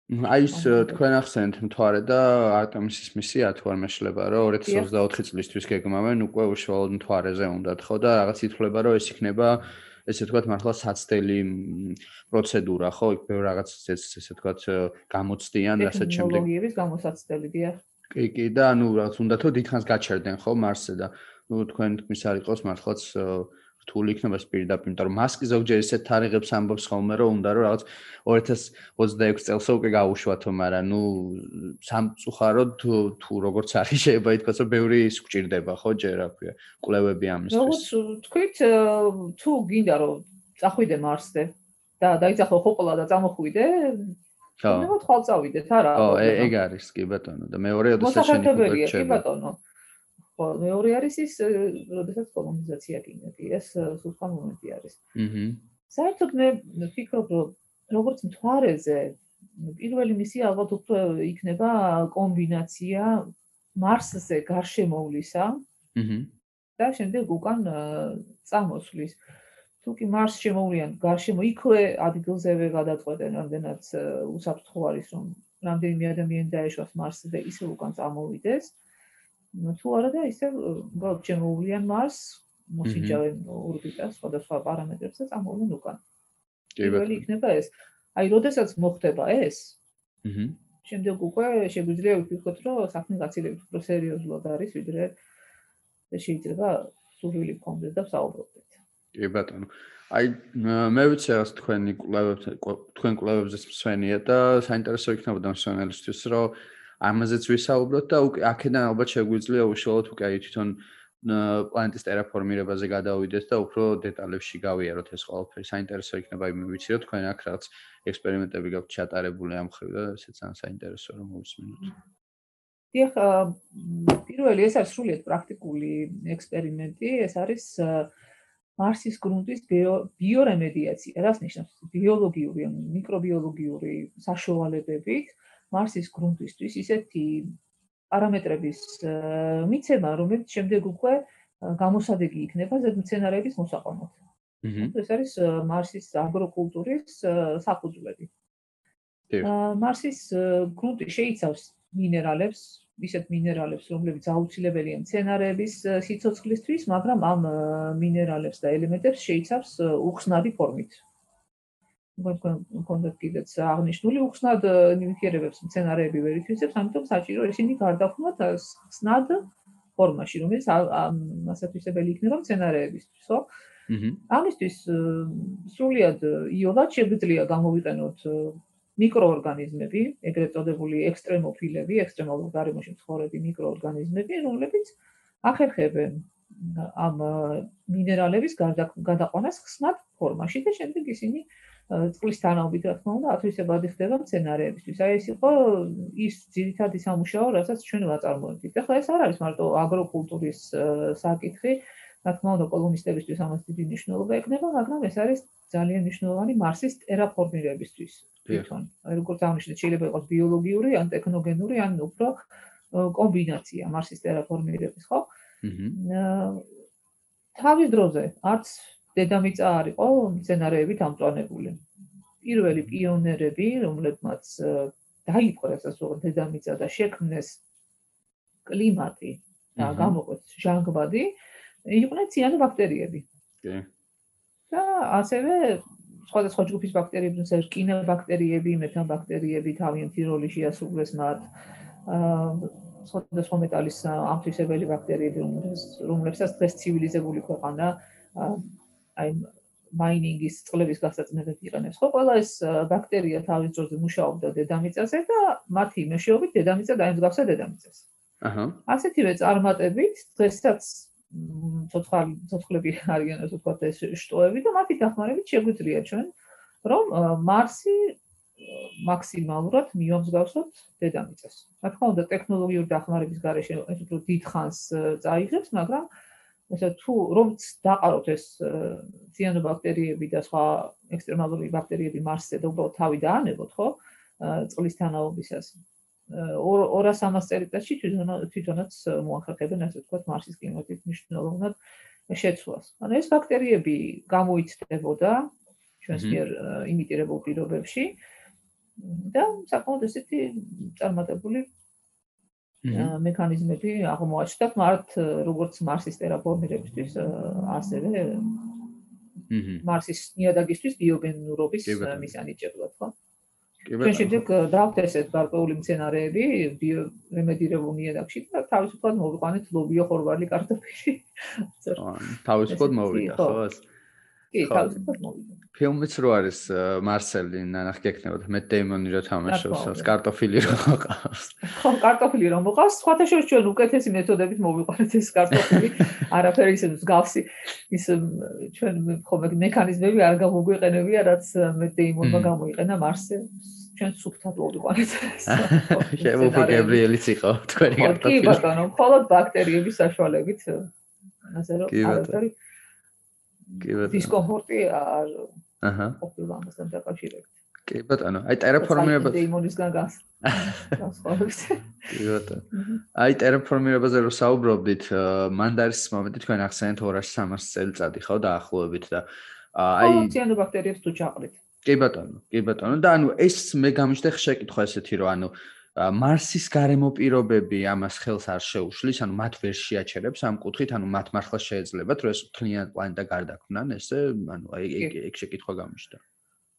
აი ეს თქვენ ახსენეთ მთვარე და არტემისის მისია თუ არ მეშლება რომ 2024 წლისთვის გეგმავენ უკვე უშუალოდ მთვარეზე უნდათ ხო? და რაღაც ითვლება რომ ეს იქნება ესე ვთქვათ მართლა საცდელი პროცედურა ხო? იქ ბევრ რაღაც ესე ვთქვათ გამოცდიან ასე შემდეგ ტექნოლოგიების გამოსაცდელი დიახ კი კი და ანუ რაღაც უნდა თო დიდხანს გაჩერდნენ ხო მარსზე და ნუ თქვენ თქმის არ იყოს მართლაც რთული იქნება პირდაპირ, იმიტომ რომ მასკი ზოგჯერ ისეთ თარიღებს ამბობს ხოლმე, რომ უნდა რომ რაღაც 2026 წელს უკვე გაუშვათო, მაგრამ ნუ სამწუხაროდ თუ თუ როგორც არის შეიძლება ითქვას, რომ ბევრი ის გჭირდება, ხო, ჯერ რა ქვია, კვლევები ამისთვის. როგორც თქვით, თუ გინდა რომ წახვიდე მარსზე და დაიძახო ხოყლა და წამოხვიდე, ხო. ნუ თვალ წავიდეთ, არა? ხო, ეგ არის, კი ბატონო, და მეორე ოდესაც შენი ფუტკრე კი ბატონო. ხო, მეორე არის ის, როდესაც კოლონიზაცია გინდა, ეს სულხან მომენტი არის. აჰა. საერთოდ მე ვფიქრობ, რომ როგორც მთვარეზე პირველი მისია ალბათ უფრო იქნება კომბინაცია მარსზე გარშემოვლისა. აჰა. და შემდეგ უკან წამოსვლის. თუ კი მარს შემოვლიან გარშემო იქვე ადგილზევე გადაწყვეტენ, რამდენად უსაფრთხო არის, რომ რამდენიმე ადამიანი დაეშვას მარსზე ისე უკან წამოვიდეს. აჰა. თუ არა და ისე უბრალოდ შემოვლიან მას მოსიჯავენ ორბიტას სხვადასხვა პარამეტრებს და წამოვლენ უკან. ბატონო. იქნება ეს. აი, როდესაც მოხდება ეს, აჰა. შემდეგ უკვე შეგვიძლია ვფიქროთ, რომ საქმე გაცილებით უფრო სერიოზულად არის, ვიდრე შეიძლება სურვილი გქონდეს და საუბრობდეთ. კი ბატონო. აი მე ვიცი რა თქვენი კვლევებს თქვენ კვლევებზეც მსვენია და საინტერესო იქნებოდა მსვენელისთვის რომ ამაზეც ვისაუბროთ და უკვე აქედან ალბათ შეგვიძლია უშუალოდ უკვე აი თვითონ პლანეტის ტერაფორმირებაზე გადავიდეთ და უფრო დეტალებში გავიაროთ ეს ყველაფერი. საინტერესო იქნება იმ ვიცი რომ თქვენ აქ რაღაც ექსპერიმენტები გაქვთ ჩატარებული ამ ხრივ და ესეც ან საინტერესო რომ მოვისმინოთ. დიახ, პირველი ეს არის სრულიად პრაქტიკული ექსპერიმენტი, ეს არის მარსის გრუნტის ბიორემედიაცია. რას ნიშნავს? ბიოლოგიური ან მიკრობიოლოგიური საშუალებებით მარსის გრუნტისთვის ისეთი პარამეტრების მიცემა, რომელიც შემდეგ უკვე გამოსადეგი იქნება ზედმცენარეების მოსაყვანად. ეს არის მარსის აგროკულტურის საფუძვლები. მარსის გრუნტი შეიცავს მინერალებს, ისეთ მინერალებს, რომლებიც აუცილებელია მცენარეების სიცოცხლისთვის, მაგრამ ამ მინერალებს და ელემენტებს შეიცავს უხსნადი ფორმით. კონდეთ კიდეც აღნიშნული უხსნად ნივთიერებებს მცენარეები ვერ ითვისებს, ამიტომ საჭირო ისინი გარდაქმნათ ხსნად ფორმაში, რომელიც ასეთვისებელი იქნება მცენარეებისთვის, ხო? აჰა. ამისთვის სრულიად იოლად შეგვიძლია გამოვიყენოთ მიკროორგანიზმები, ეგრეთ წოდებული ექსტრემოფილები, ექსტრემალურ გარემოში მცხოვრები მიკროორგანიზმები, რომლებიც ახერხებენ ამ მინერალების გადაყვანას ხსნად ფორმაში და შემდეგ ისინი წყლის თანაობით რა თქმა უნდა ათვისებადი ხდება მცენარეებისთვის. აი ეს იყო ის ძირითადი სამუშაო, რასაც ჩვენ ვაწარმოებთ. ეხლა ეს არ არის მარტო აგროკულტურის საკითხი, რა თქმა უნდა კოლონისტებისთვის ამას დიდი მნიშვნელობა ექნება, მაგრამ ეს არის ძალიან მნიშვნელოვანი მარსის ტერაფორმირებისთვის. თვითონ, აი როგორც აღნიშნეთ, შეიძლება იყოს ბიოლოგიური, ან ტექნოგენური, ან უფრო კომბინაცია მარსის ტერაფორმირების, ხო? აჰა. თავის დროზე არც დედამიწა არ იყო მცენარეებით ამწვანებული. პირველი პიონერები, რომლებმაც დაიპყრეს ასე რომ დედამიწა და შექმნეს კლიმატი და გამოყოს ჟანგბადი, იყვნენ ციანობაქტერიები. კი. და ასევე სხვადასხვა ჯგუფის ბაქტერიები, თუმცა რკინაბაქტერიები, მეტამბაქტერიები თავიანთი როლი შეასრულეს მათ. აა სხვადასხვა მეტალის ამთვისებელი ბაქტერიები, რომლებსაც დღეს ცივილიზებული ქვეყანა აი მაინინგის წყლების გასაწმენდად იყენებს. ხო, ყველა ეს ბაქტერია თავის დროზე მუშაობდა დედამიწაზე და მათი მეშვეობით დედამიწა დაემსგავსა დედამიწას. აჰა. ასეთივე წარმატებით დღესაც ცოცხალი ცოცხლები არიან ასე ვთქვათ ეს შტოები და მათი დახმარებით შეგვიძლია ჩვენ რომ მარსი მაქსიმალურად მიომსგავსოთ დედამიწას. რა თქმა უნდა, ტექნოლოგიური დახმარების გარეშე ეს უფრო დიდხანს წაიღებს, მაგრამ ესე თუ რომც დაყაროთ ეს ციანობაქტერიები და სხვა ექსტრემალური ბაქტერიები მარსზე და უბრალოდ თავი დაანებოთ, ხო? წყლის თანაობისას. 200-300 წელიწადში თვითონაც მოახერხებენ ასე ვთქვათ მარსის კლიმატის მნიშვნელოვნად შეცვლას. ანუ ეს ბაქტერიები გამოიცდებოდა ჩვენს მიერ იმიტირებულ პირობებში და საკმაოდ ესეთი წარმატებული მექანიზმები აღმოაჩნდა მართ როგორც მარსის ტერაპორმირებისთვის ასევე მარსის ნიადაგისთვის ბიოგენურობის მისანიჭებლად ხო? ჩვენ შემდეგ დავთესეთ გარკვეული მცენარეები ბიორემედირებულ ნიადაგში და თავისუფლად მოვიყვანეთ ლობიო ხორვალი კარტოფილი. თავისუფლად მოვიდა ხო კი თავისუფლად მოვიდა ფილმიც რო არის მარსელი ნახ გეკნებოდა მე დეიმონი რო თამაშობს კარტოფილი რო მოყავს. ხო კარტოფილი რო მოყავს სხვათა შორის ჩვენ უკეთესი მეთოდებით მოვიყვანეთ ეს კარტოფილი. არაფერი ისე მსგავსი ის ჩვენ ხომ მექანიზმები არ გამოგვიყენებია რაც მე დეიმონმა გამოიყენა მარსზე ჩვენ სუფთად მოვიყვანეთ შემოფო გებრიელიც იყო თქვენი კარტოფილი კი ბატონო მხოლოდ ბაქტერიების საშუალებით ასე რომ არაფერი კი ბატონო. დისკომფორტი არ აჰა. ყოფილა ამასთან დაკავშირებით. კი ბატონო აი ტერაფორმირება დეიმონისგან გას გასხოვებს კი ბატონო. აი ტერაფორმირებაზე რო საუბრობდით მანდარის მომენტი თქვენ ახსენეთ 200-300 წელიწადი ხო დაახლოებით და აი ციანობაქტერიებს თუ ჩაყრით. კი ბატონო კი ბატონო. და ანუ ეს მე გამიჩნდა შეკითხვა ესეთი რომ ანუ მარსის გარემო პირობები ამას ხელს არ შეუშლის, ანუ მათ ვერ შეაჩერებს ამ კუთხით, ანუ მათ მართლა შეეძლებათ, რომ ეს მთლიან პლანეტა გარდაქმნან, ესე, ანუ აი ეგ შეკითხვა გამიშდა.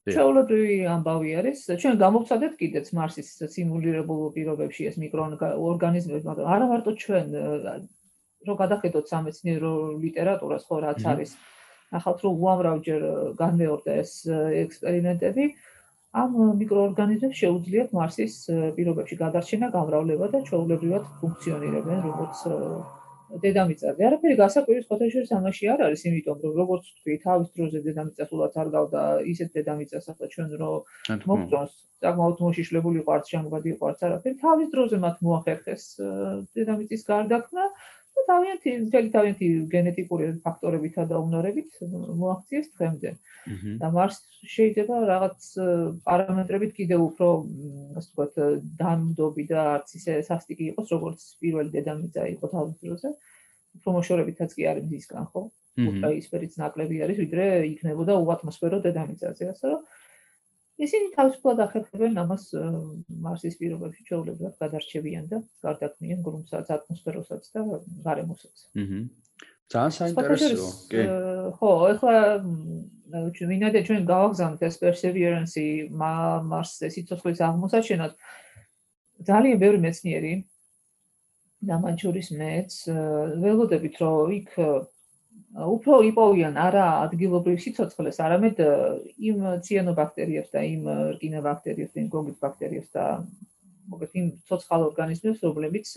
ჩაოლობრივი ამბავი არის. ჩვენ გამოვცადეთ კიდეც მარსის სიმულირებულ პირობებში ეს მიკროორგანიზმები, მაგრამ არა მარტო ჩვენ რო გადახედოთ სამეცნიერო ლიტერატურას ხო რაც არის ახალთ რო უამრავჯერ განმეორდა ეს ექსპერიმენტები ამ მიკროორგანიზმებს შეუძლიათ მარსის პირობებში გადარჩენა, გამრავლება და ჩვეულებრივად ფუნქციონირებენ როგორც დედამიწაზე. არაფერი გასაკვირის ფოტოშორის ამაში არ არის, იმიტომ რომ როგორც თქვი, თავის დროზე დედამიწა სულაც არ გავდა ისეთ დედამიწას ახლა ჩვენ რო მოგწონს, საკმაოდ მოშიშლებული ყარც შემოგადი ყარც არაფერი, თავის დროზე მათ მოახერხეს დედამიწის გარდაქმნა და თავიანთი ძელი თავიანთი გენეტიკური ფაქტორებითა და უნარებით მოაღწიეს თქვენზე. და მარს შეიძლება რაღაც პარამეტრებით კიდევ უფრო ასე ვთქვათ დამდობი და არც ისე სასტიკი იყოს როგორც პირველი დედამიწა იყო თავის დროზე. უფრო მოშორებითაც კი არის მისგან ხო? უფრო ისფერიც ნაკლები არის ვიდრე იქნებოდა უატმოსფერო დედამიწაზე, ასე რომ ისინი თავისუფლად ახერხებენ ამას მარსის პირობებში ჩვეულებრივად გადარჩებიან და გარდაქმნიან გრუნტსაც, ატმოსფეროსაც და გარემოსაც. აჰა. ძალიან საინტერესოა. კი. ხო, ეხლა ჩვენ მინდა ჩვენ გავაგზავნოთ ეს perseverance მარსზე სიცოცხლის აღმოსაჩენად. ძალიან ბევრი მეცნიერი და მათ შორის მეც ველოდებით რომ იქ უფრო იპოვიან არა ადგილობრივ სიცოცხლეს, არამედ იმ ციანობაქტერიებს და იმ რკინაბაქტერიებს იმ გოგით ბაქტერიებს და მოგეთ იმ ცოცხალ ორგანიზმებს, რომლებიც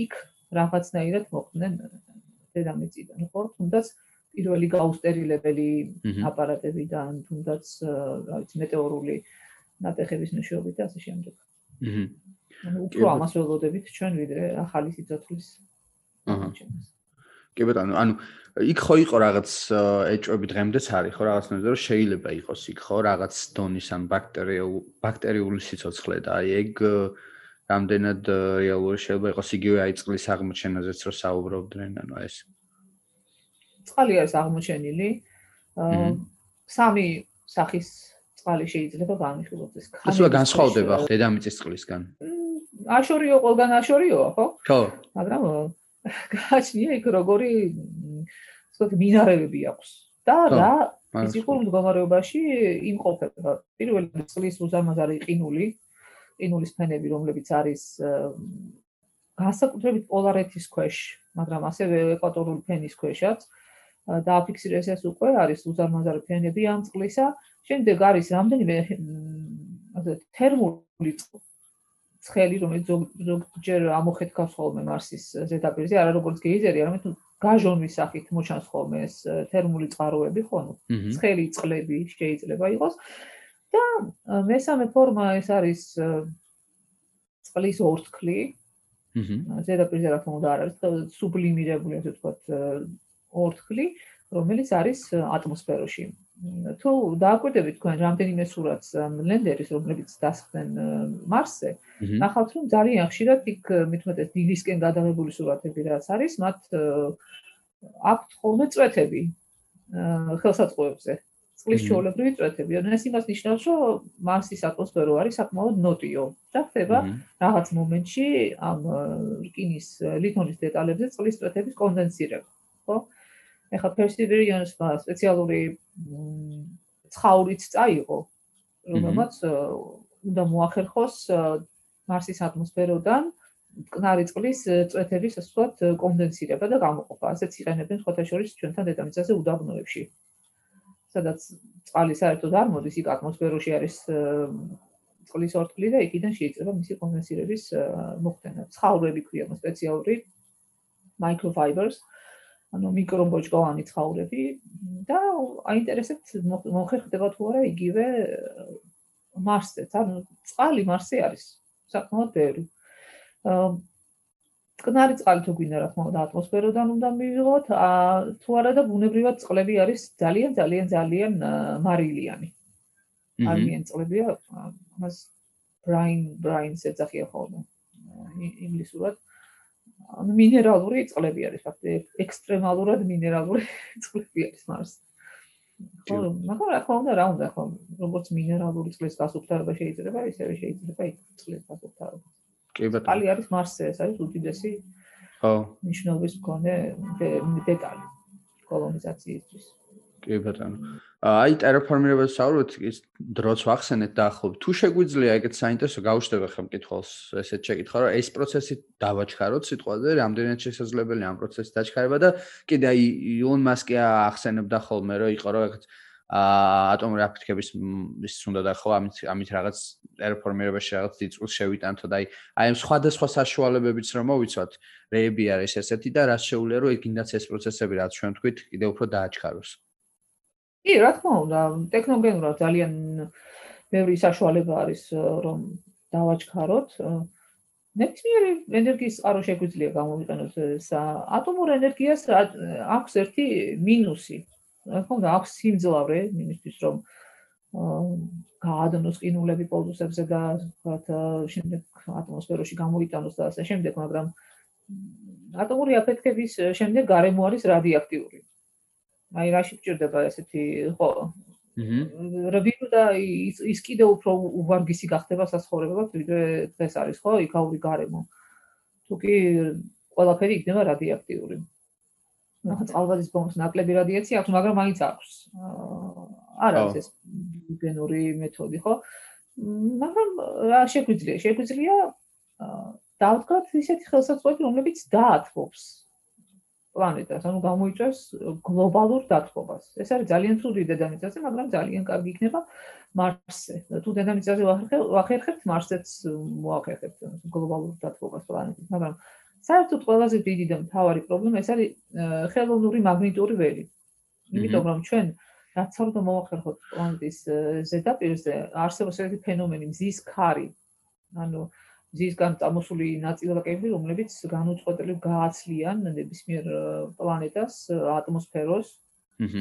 იქ რაღაცნაირად მოხდნენ დედამიწიდან, ხო? თუნდაც პირველი გაუსტერილებელი აპარატებიდან, თუნდაც, რა ვიცი, მეტეორული ნატეხების მეშვეობით და ასე შემდეგ. აჰა. ანუ უფრო ამას ველოდებით ჩვენ ვიდრე ახალი სიცოცხლის აჰა. კი ბატონო, ანუ იქ ხო იყო რაღაც ეჭვები დღემდეც არის ხო რაღაცნაირად რომ შეიძლება იყოს იქ ხო რაღაც დონის ამ ბაქტერიული ბაქტერიული სიცოცხლე და აი ეგ რამდენად რეალური შეიძლება იყოს იგივე აი წყლის აღმოჩენაზეც რომ საუბრობდნენ ანუ ეს. წყალი არის აღმოჩენილი. სამი სახის წყალი შეიძლება განიხილოთ ეს ქანი ეს განსხვავდება ხო დედამიწის წყლისგან. აშორიო ყველგან აშორიოა ხო? ხო. მაგრამ გააჩნია იქ როგორი ვთქვათ მინარევები აქვს. და რა ფიზიკურ მდგომარეობაში იმყოფება პირველი წყლის უზარმაზარი ყინული ყინულის ფენები რომლებიც არის განსაკუთრებით პოლარეთის ქვეშ მაგრამ ასევე ეკვატორული ფენის ქვეშაც დააფიქსირეს ეს უკვე არის უზარმაზარი ფენები ამ წყლისა შემდეგ არის რამდენიმე ასე თერმული ცხელი რომელიც ზოგჯერ ამოხეთქავს ხოლმე მარსის ზედაპირზე არა როგორც გეიზერი არამედ გაჟონვის სახით მოჩანს ხოლმე ეს თერმული წყაროები ხო ნუ ცხელი წყლები შეიძლება იყოს. და მესამე ფორმა ეს არის წყლის ორთქლი. აჰა ზედაპირზე რა თქმა უნდა არ არის სუბლიმირებული ასე ვთქვათ ორთქლი რომელიც არის ატმოსფეროში თუ დააკვირდებით თქვენ რამდენიმე სურათს ლენდერის რომლებიც დასხდნენ მარსზე ნახავთ რომ ძალიან ხშირად იქ მithumetes დილისკენ გადაღებული სურათები რაც არის მათ აქვთ ხოლმე წვეთები ხელსაწყოებზე. წყლის ჩაოლებრივი წვეთები. ანუ ეს იმას ნიშნავს რომ მარსის ატმოსფერო არის საკმაოდ ნოტიო და ხდება რაღაც მომენტში ამ რკინის ლითონის დეტალებზე წყლის წვეთების კონდენსირება ხო? ეხლა perseverance-მა სპეციალური ცხაურიც წაიღო, რომელმაც უნდა მოახერხოს მარსის ატმოსფეროდან მტკნარი წყლის წვეთების ასე ვთქვათ კონდენსირება და გამოყოფა. ასეც იყენებენ სხვათა შორის ჩვენთან დედამიწაზე უდაბნოებში. სადაც წყალი საერთოდ არ მოდის, იქ ატმოსფეროში არის წყლის ორთქლი და იქიდან შეიძლება მისი კონდენსირების მოხდენა. ცხაურები ქვია სპეციალური microfibers. ანუ მიკრობოჭკოვანი ცხოველები და აინტერესებთ მოხერხდება თუ არა იგივე მარსზე. ანუ წყალი მარსზე არის საკმაოდ ბევრი. აა კნარი წყალი თუ გვინდა რა თქმა უნდა ატმოსფეროდან უნდა მივიღოთ, აა თუ არა და ბუნებრივად წყლები არის ძალიან ძალიან ძალიან მარილიანი. არიან წყლებია, მას ბრაინ ბრაინს ეძახია ხოლმე. ინგლისურად ანუ მინერალური წყლები არის ფაქტი ექსტრემალურად მინერალური წყლები არის მარს ხო მაგრამ რა თქმა უნდა რა უნდა ხო როგორც მინერალური წყლის გასუფთავება შეიძლება ისევე შეიძლება წყლის გასუფთავება. კი ბატონო. ალი არის მარსზე ეს არის უდიდესი ხო. ნიშნობის მქონე დეტალი კოლონიზაციისთვის. კი ბატონო აი ტერაფორმირებას საუბრობთ ის დროც ვახსენეთ დაახლოებით თუ შეგვიძლია ეგეთ საინტერესო გაუშვება ხომ კითხავს ესეთ შეკითხვა რომ ეს პროცესი დავაჩქაროთ სიტყვაზე რამდენად შესაძლებელია ამ პროცესის დაჩქარება და კიდე აი ილონ მასკი ახსენებდა ხოლმე რომ იყო რომ ეგეთ ატომური აფეთქების ის უნდა და ხო ამით ამით რაღაც ტერაფორმირებაში რაღაც დიწუს შევიტანთო და აი აი სხვადასხვა საშუალებებიც რომ მოვიცვათ რეები არის ესეთი და რაც შეუძლია რომ ეგინდაც ეს პროცესები რაც ჩვენ თქვით კიდე უფრო დააჩქაროს კი, რა თქმა უნდა, ტექნოგენურად ძალიან ბევრი საშუალება არის, რომ დავაჩქაროთ. ნებისმიერი ენერგიის წყარო შეგვიძლია გამოვიყენოთ ეს ატომურ ენერგიას აქვს ერთი მინუსი. თქმა უნდა, აქვს სიმძლავრე იმისთვის, რომ გაადნოს ყინულები პოლუსებზე და თქვათ შემდეგ ატმოსფეროში გამოიტანოს და ასე შემდეგ, მაგრამ ატომური აფეთქების შემდეგ გარემო არის რადიოაქტიური. აი რაში გჭირდება ესეთი ხო? აჰა რაბინო და ის ის კიდე უფრო უვარგისი გახდება საცხოვრებლად ვიდრე დღეს არის ხო იქაური გარემო. თუ კი ყველაფერი იქნება რადიოაქტიური ნახა წყალბადის ბომბს ნაკლები რადიაცია აქვს მაგრამ მაინც აქვს. არა ეს გენური მეთოდი ხო? მაგრამ რა შეგვიძლია შეგვიძლია დავდგათ ისეთი ხელსაწყოები რომლებიც დაათბობს პლანეტას, ანუ გამოიწვევს გლობალურ დათბობას. ეს არის ძალიან ცუდი დედამიწაზე, მაგრამ ძალიან კარგი იქნება მარსზე. თუ დედამიწაზე ვახერხებთ, მარსზეც მოახერხებთ გლობალურ დათბობას პლანეტის, მაგრამ საერთოდ ყველაზე დიდი და მთავარი პრობლემა ეს არის ხელოვნური მაგნიტური ველი. იმიტომ რომ ჩვენ რაც არ მოახერხოთ პლანეტის ზედაპირზე, არსებობს ერთი ფენომენი მზის ქარი. ანუ ზისგან წამოსული ნაწილაკები, რომლებიც განუწყვეტლივ გააცლიან ნებისმიერ პლანეტას ატმოსფეროს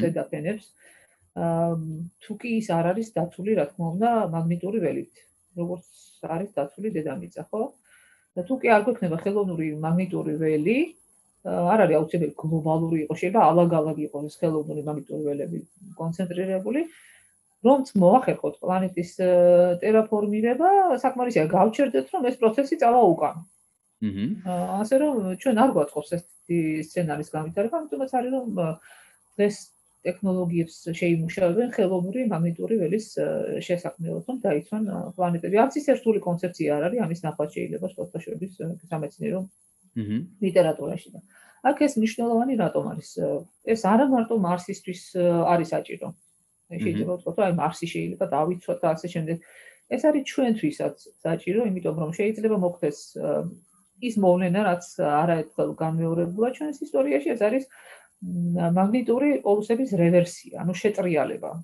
ზედაფენებს. აა თუ კი ის არ არის დაცული, რა თქმა უნდა, მაგნიტური ველით, როგორც არის დაცული დედამიწა, ხო? და თუ კი არ გვექნება ხელოვნური მაგნიტური ველი, არ არის აუცილებელი გლობალური იყოს, შეიძლება ალაგ-ალაგ იყოს ხელოვნური მაგნიტური ველები კონცენტრირებული. რომც მოახერხოთ პლანეტის ტერაფორმირება, საკმარისია გავჩერდეთ, რომ ეს პროცესი წავა უკან. აჰა. ასე რომ ჩვენ არ გვაწყობს ეს სცენარის გამიტარება, ამიტომაც არის რომ დღეს ტექნოლოგიებს შეიმუშავებენ ხელოვნური მაგნიტური ველის შესაქმნელად, რომ დაიცვან პლანეტები. არც ის ერთული კონცეფცია არ არის, ამის ნახვა შეიძლება სპორტაშოების სამეცნიერო აჰა. ლიტერატურაში და აქ ეს მნიშვნელოვანი რატომ არის? ეს არა მარტო მარსისთვის არის საჭირო. შეიძლება ვთქვათ, აი მარსი შეიძლება დავიცვათ და ასე შემდეგ. ეს არის ჩვენთვისაც საჭირო, იმიტომ რომ შეიძლება მოხდეს ის მოვლენა, რაც არაერთხელ განმეორებულა ჩვენს ისტორიაში, ეს არის მაგნიტური პოლუსების რევერსია, ანუ შეტრიალება. აჰა.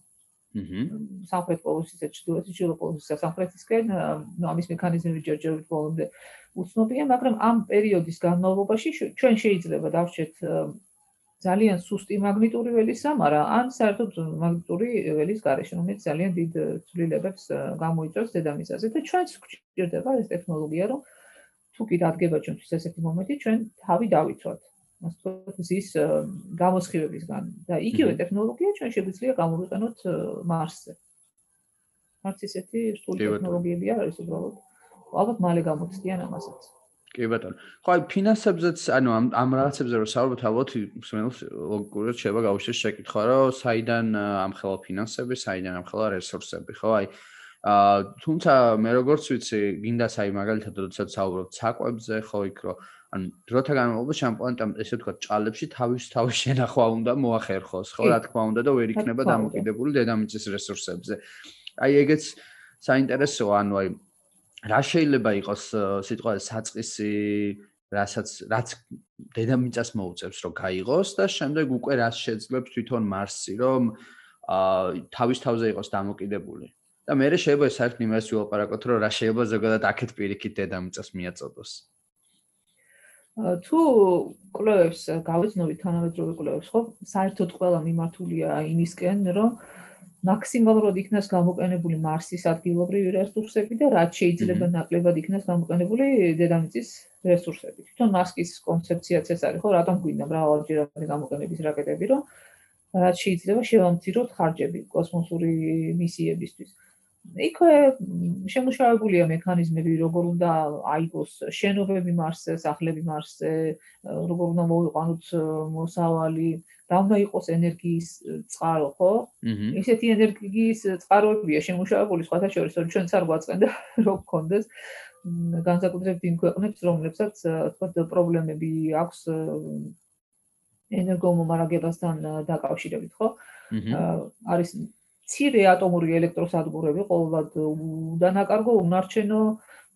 სამხრეთ პოლუსის და ჩრდილოეთ პოლუსის სამხრეთისკენ, ნუ ამის მექანიზმები ჯერჯერობით ბოლომდე უცნობია, მაგრამ ამ პერიოდის განმავლობაში ჩვენ შეიძლება დავშეთ ძალიან სუსტი მაგნიტური ველის სამარა, ან საერთოდ მაგნიტური ველის გარეშე, რომელიც ძალიან დიდ ცვლილებებს გამოიწვევს დედამიწაზე და ჩვენც გვჭირდება ეს ტექნოლოგია, რომ თუ კი დადგება ჩვენთვის ესეთი მომენტი, ჩვენ თავი დავიცვათ. ასე ვთქვათ, ის გამოსხივებისგან და იგივე ტექნოლოგია ჩვენ შეგვიძლია გამოვიყენოთ მარსზე. მარც ესეთი რთული ტექნოლოგიები არის უბრალოდ. ალბათ მალე გამოცდიან ამასაც. კი ბატონო. ხო აი ფინანსებზეც, ანუ ამ ამ რაღაცებზე რომ საუბრობთ, ალბათ მსმენელს ლოგიკურად შეიძლება გაუშვეს შეკითხვა, რომ საიდან ამხელა ფინანსები, საიდან ამხელა რესურსები, ხო? აი აა თუმცა მე როგორც ვიცი, გინდა საი მაგალითად როდესაც საუბრობთ საკვებზე, ხო იქ რომ ანუ დროთა განმავლობაში ამ პლანეტამ ესე ვთქვათ, ჭალებში თავის თავის შენახვა უნდა მოახერხოს, ხო, რა თქმა უნდა და ვერ იქნება დამოკიდებული დედამიწის რესურსებზე. აი ეგეც საინტერესოა, ანუ აი რა შეიძლება იყოს სიტყვა საწყისი რასაც რაც დედამიწას მოუწევს რომ გაიღოს და შემდეგ უკვე რას შეძლებს თვითონ მარსი რომ აა თავის თავზე იყოს დამოკიდებული. და მე შეიძლება საერთოდ იმას ვილაპარაკოთ რომ რა შეიძლება ზოგადად აქეთ პირიქით დედამიწას მიაწოდოს. თუ კლუბებს გავეცნობი თანამედროვე კლუბებს ხო? საერთოდ ყველა მიმართულია იმისკენ რომ მაქსიმალურად იქნას გამოყენებული მარსის ადგილობრივი რესურსები და რაც შეიძლება ნაკლებად იქნას გამოყენებული დედამიწის რესურსები. თვითონ მასკის კონცეფციაც ეს არის, ხო, რატომ გვინდა მრავალჯერადი გამოყენების რაკეტები, რომ რაც შეიძლება შევამციროთ ხარჯები კოსმოსური მისიებისთვის. იქვე შემუშავებულია მექანიზმები, როგორ უნდა აიგოს შენობები მარსზე, სახლები მარსზე, როგორ უნდა მოიყვანოთ მოსავალი, რა უნდა იყოს ენერგიის წყარო, ხო? ისეთი ენერგიის წყაროებია შემუშავებული სხვათა შორის, რომ ჩვენც არ გვაწყენდა რო გქონდეს განსაკუთრებით იმ ქვეყნებს, რომლებსაც თქვა პრობლემები აქვს ენერგომომარაგებასთან დაკავშირებით, ხო? არის ცირე ატომური ელექტროსადგურები ყოველად უდანაკარგო უნარჩენო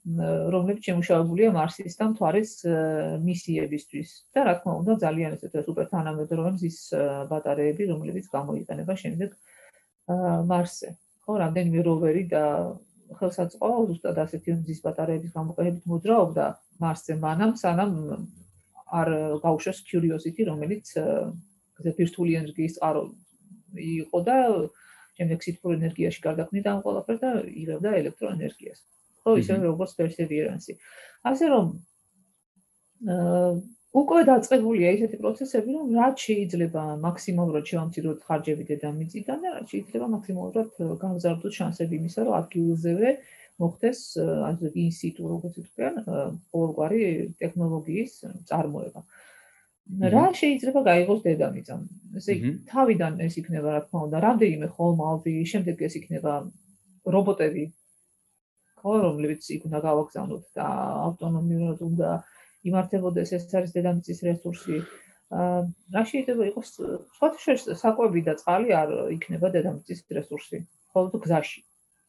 რომლებიც შემუშავებულია მარსის და მთვარის მისიებისთვის. და რა თქმა უნდა ძალიან ესეთ სუპერ თანამედროვე მზის ბატარეები რომლებიც გამოიყენება შემდეგ მარსზე. ხო რამდენიმე როვერი და ხელსაწყო ზუსტად ასეთი მზის ბატარეების გამოყენებით მოძრაობდა მარსზე მანამ სანამ არ გაუშვეს curiosity რომელიც ესე ფირთული ენერგიის წყარო იყო და შემდეგ სითბურ ენერგიაში გარდაქმნიდა ამ ყველაფერს და იღებდა ელექტროენერგიას. ხო, ისე როგორც perseverance. ასე რომ აა უკვე დაწყებულია ისეთი პროცესები, რომ რაც შეიძლება მაქსიმალურად შევამციროთ ხარჯები დედამიწიდან და რაც შეიძლება მაქსიმალურად გავზარდოთ შანსები იმისა, რომ ადგილზევე მოხდეს ასე ინსიტუ როგორც ვთქვიან, ყოველგვარი ტექნოლოგიის წარმოება. აა რა შეიძლება გაიღოს დედამიწამ? ესე იგი, თავიდან ეს იქნება, რა თქმა უნდა, რამდენიმე ხოლმალდი, შემდეგ ეს იქნება რობოტები. ხო, რომლებიც იქ უნდა გავაგზავნოთ და ავტონომიურად უნდა იმართებოდეს ეს არის დედამიწის რესურსი. აა რა შეიძლება იყოს სხვა შეიძლება საკვები და წყალი არ იქნება დედამიწის რესურსი. ხოლმე გზაში.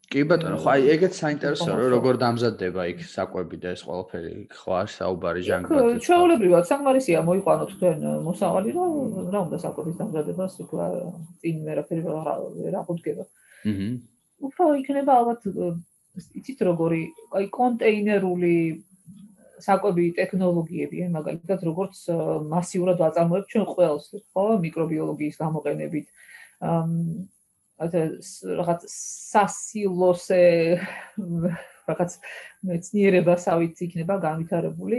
კი ბატონო, ხო აი ეგეც საინტერესოა რომ როგორ დამზადდება იქ საკვები და ეს ყველაფერი ხო არის საუბარი ჟანგბადზე. ჩვეულებრივად საკმარისია მოიყვანოთ თქვენ მოსავალი რომ რა უნდა საკვების დამზადებას თქვა წინ ვერაფერი ვერ აღუდგება. აჰა. უფრო იქნება ალბათ იცით როგორი აი კონტეინერული საკვები ტექნოლოგიები, მაგალითად როგორც მასიურად ვაწარმოებთ ჩვენ ყველს, ხო, მიკრობიოლოგიის გამოყენებით. აა რაღაც სასილოსე რაღაც მეცნიერებასავით იქნება განვითარებული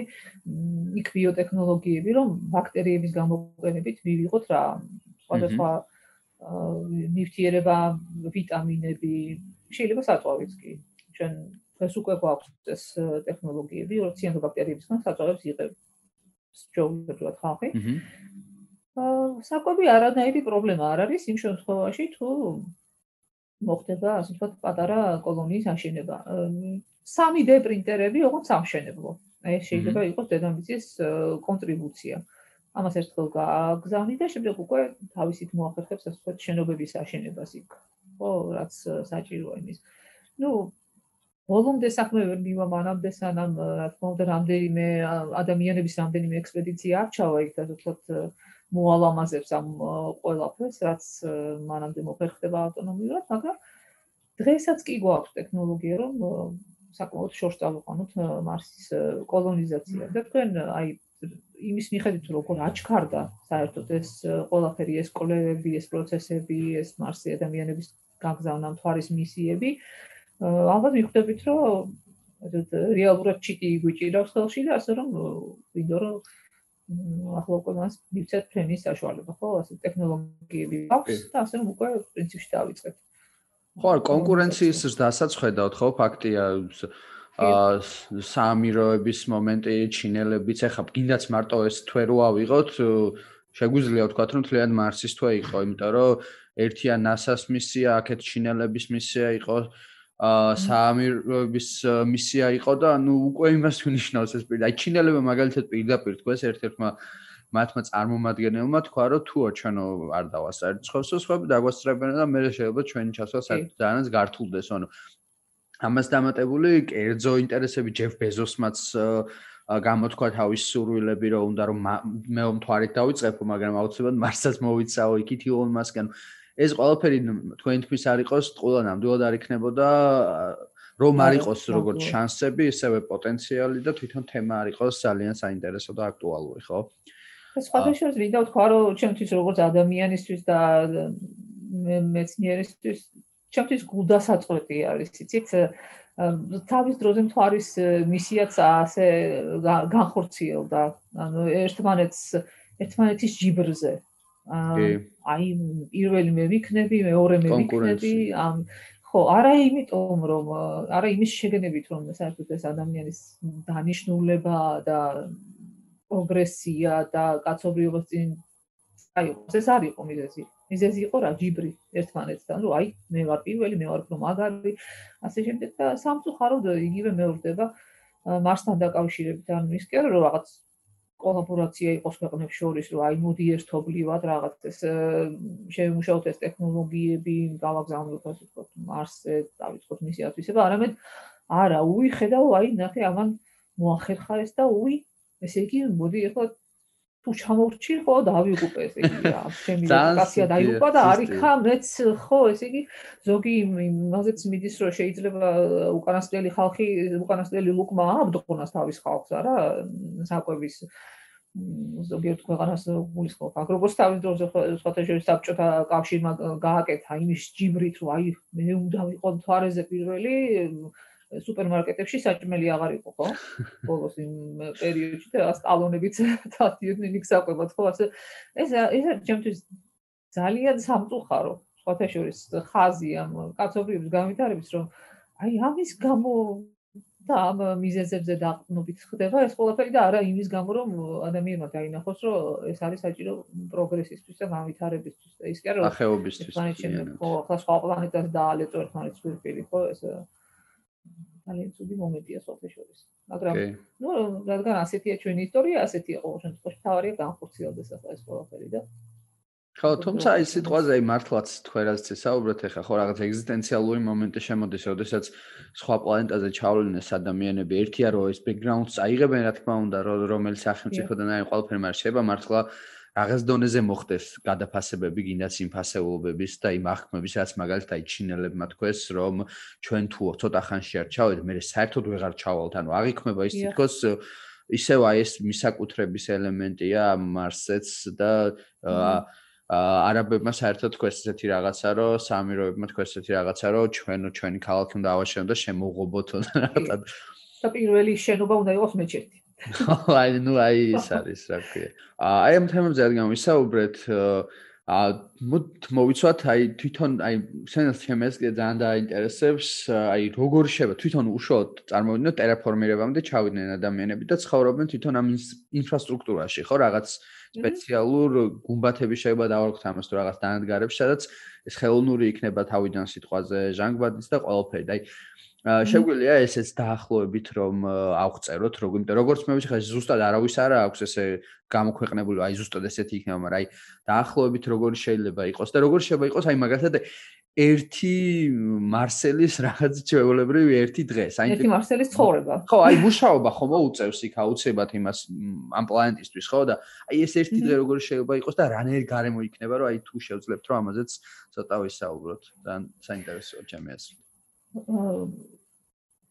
იქ ბიოტექნოლოგიები, რომ ბაქტერიების გამოყენებით მივიღოთ რა სხვადასხვა ნივთიერება, ვიტამინები, შეიძლება საწვავიც კი. ჩვენ ეს უკვე გვაქვს ეს ტექნოლოგიები, რომ ციანობაქტერიებისგან საწვავებს იღებ. შეიძლება ხალხი. საკვები არანაირი პრობლემა არ არის იმ შემთხვევაში თუ მოხდება ასე ვთქვათ პატარა კოლონიის აშენება. 3D პრინტერები ოღონდ სამშენებლო. ეს შეიძლება იყოს დედამიწის კონტრიბუცია. ამას ერთხელ გააგზავნი და შემდეგ უკვე თავისით მოახერხებს ასე ვთქვათ შენობების აშენებას იქ. ხო რაც საჭიროა იმის. ну ბოლომდე საქმე ვერ მივამანამდე სანამ რა თქმა უნდა რამდენიმე ადამიანების რამდენიმე ექსპედიცია არჩავა იქ და ვთქვათ მოალამაზებს ამ ყველაფერს, რაც მანამდე მოხერხდება ავტონომიურად, მაგრამ დღესაც კი გვაქვს ტექნოლოგია, რომ საკმაოდ შორს წავიყვანოთ მარსის კოლონიზაცია. და თქვენ აი იმის მიხედვით როგორ აჩქარდა საერთოდ ეს ყველაფერი ეს კოლონები, ეს პროცესები, ეს მარსი ადამიანების გაგზავნა მთვარის მისიები, ალბათ მიხვდებით, რომ რეალურად ჩიტი იგვიჭირავს ხელში და ასე რომ ვიდო რომ ახლა უკვე მას მივცეთ ფრენის საშუალება, ხო, ასე ტექნოლოგიები აქვს და ასე რომ უკვე პრინციპში დავიწყეთ. ხო, კონკურენციის ზრდასაც ხედავთ, ხო, ფაქტია აა საამიროების მომენტი ჩინელებიც ეხა გინდაც მარტო ეს თვე რო ავიღოთ, შეგვიძლია ვთქვათ, რომ თლიან მარსის თვე იყო, იმიტომ რომ ერთია NASA-ს მისია, აქეთ ჩინელების მისია იყო, აა საამიროების მისია იყო და ნუ უკვე იმას ვინიშნავს ეს პირი. აი ჩინელებმა მაგალითად პირდაპირ თქვა ეს ერთ-ერთმა მათმა წარმომადგენელმა თქვა რომ თუო ჩვენო არ დავასწრეთ ცხოს სხვა დაგვასწრებენ და მე შეიძლება ჩვენი ჩასვლა საერთოდანაც გართულდეს ანუ ამას დამატებული კერძო ინტერესები ჯეფ ბეზოსმაც გამოთქვა თავის სურვილები რომ უნდა რომ მე მომთვარით დავიწყებო მაგრამ აუცილებლად მარსაც მოვიცაო იქით ილონ მასკენ ეს ყველაფერი თქვენთვის არ იყოს ყველა ნამდვილად არ იქნებოდა რომ არ იყოს როგორც შანსები, ისევე პოტენციალი და თვითონ თემა არ იყოს ძალიან საინტერესო და აქტუალური, ხო? ეს სხვადასხვა ვიდა თქვა რომ ჩემთვის როგორც ადამიანისთვის და მეცნიერისთვის ჩემთვის გულდასაწყვეტი არის, იცით? თავის დროზე მთვარის მისიაც ასე განხორციელდა. ანუ ერთმანეთს ერთმანეთის ჯიბრზე. აი პირველი მე ვიქნები, მეორე მე ვიქნები, ამ ხო, არა იმიტომ რომ არა იმის შეგენებით რომ საერთოდ ეს ადამიანის დანიშნულება და პროგრესია და კაცობრიობის წინ აი ეს არის იყო მიზეზი. მიზეზი იყო რა ჯიბრი ერთმანეთთან, რომ აი მე ვარ პირველი, მე ვარ უფრო მაგარი, ასე შემდეგ და სამწუხაროდ იგივე მეორდება მარსთან დაკავშირებით, ანუ კი არა რომ რაღაც კოლაბორაცია იყოს ქვეყნებს შორის, რომ აი მოდი ერთობლივად რაღაც ეს შემუშავოთ ეს ტექნოლოგიები, გავაგზავნოთ ასე ვთქვათ მარსზე, დავიწყოთ მისი ათვისება, არამედ არა, უი ხედავ, აი ნახე ამან მოახერხა ეს და უი, ესე იგი მოდი ახლა თუ ჩამოვრჩი ხო დავიღუპე ესე იგი რა ჩემი რეკასია დაიღუპა და არიქა მეც ხო ესე იგი ზოგი იმაზეც მიდის რომ შეიძლება უკანასკნელი ხალხი უკანასკნელი ლუკმა აბდყონას თავის ხალხს არა საკვების ზოგიერთ ქვეყანას გულისხმობ აქ როგორც თავის დროზე სხვათა შორის საბჭოთა კავშირმა გააკეთა იმის ჯიბრით რომ აი მე უნდა ვიყო თვარეზე პირველი სუპერმარკეტებში საჭმელი აღარ იყო, ხო? ბოლოს იმ პერიოდში და სტალონებიც დადიოდნენ იქ საკვებად, ხო? ასე ეს ეს ჩემთვის ძალიან სამწუხარო. სხვათა შორის ხაზი ამ კაცობრიობის გამიტარების, რომ აი ამის გამო და ამ მიზეზებზე დაყნობით ხდება ეს ყველაფერი და არა იმის გამო რომ ადამიანმა დაინახოს რომ ეს არის საჭირო პროგრესისთვის და გამვითარებისთვის და ის კი არა ახეობისთვის. ხო, ახლა სხვა პლანეტას დაალეწო ერთმანეთს პირ-პირი, ხო, ეს ძალიან ცუდი მომენტია სოფეშორის. მაგრამ ნუ რადგან ასეთია ჩვენი ისტორია, ასეთია ყოველ შემთხვევაში თავარია განხორციელდეს ახლა ეს ყველაფერი და ხო, თუმცა ის სიტყვაზე მართლაც თქვენაც წესაუბრეთ ახლა ხო რაღაც ეგზისტენციალური მომენტი შემოდის, როდესაც სხვა პლანეტაზე ჩავლენეს ადამიანები, ერთია რომ ეს ბექგრაუნდს აიღებენ, რა თქმა უნდა, რომელიც სახელმწიფოდან აი ყველაფერი მაგრამ შეიძლება მართლა რაღაც დონეზე მოხდეს გადაფასებები გინდაც იმ ფასეულობების და იმ აღქმების რაც მაგალითად აი ჩინელებმა თქვეს რომ ჩვენ თუ ცოტა ხანში არ ჩავედით მე საერთოდ ვეღარ ჩავალთ. ანუ აღიქმება ის თითქოს ისევ აი ეს მისაკუთრების ელემენტია მარსეც და არაბებმა საერთოდ თქვეს ესეთი რაღაცა რომ სამიროებმა თქვეს ესეთი რაღაცა რომ ჩვენ ჩვენი ქალაქი უნდა ავაშენოთ და შემოღობოთ. და პირველი შენობა უნდა იყოს მეჩეთი აი ნუ აი ეს არის რა ქვია. აი ამ თემებზე რადგან ვისაუბრეთ აა მოდ მოვიცვათ აი თვითონ აი სენს ჩემს კი ძალიან დაინტერესებს აი როგორ შევა თვითონ უშუალოდ წარმოვიდნენ ტერაფორმირებამდე ჩავიდნენ ადამიანები და ცხოვრობენ თვითონ ამ ინფრასტრუქტურაში ხო რაღაც სპეციალურ გუმბათები შეიძლება დავარქოთ ამას თუ რაღაც დანადგარებს სადაც ეს ხელოვნური იქნება თავიდან სიტყვაზე ჟანგბადის და ყველაფერი და აი შეგვიძლია ესეც დაახლოებით რომ აღწეროთ როგორ იმიტომ როგორც მე ვიცი ხა ზუსტად არავის არა აქვს ესე გამოქვეყნებული აი ზუსტად ესეთი იქნება მაგრამ აი დაახლოებით როგორ შეიძლება იყოს და როგორ შეიძლება იყოს აი მაგალითად ერთი მარსელის რაღაც ჩვეულებრივი ერთი დღეს აი ერთი მარსელის ცხოვრება. ხო აი მუშაობა ხომ მოუწევს იქ აუცილებლად იმას ამ პლანეტისთვის ხო და აი ეს ერთი დღე როგორ შეიძლება იყოს და რანაირ გარემო იქნება რომ აი თუ შევძლებთ რომ ამაზეც ცოტა ვისაუბროთ და საინტერესოა ჩემი აზრით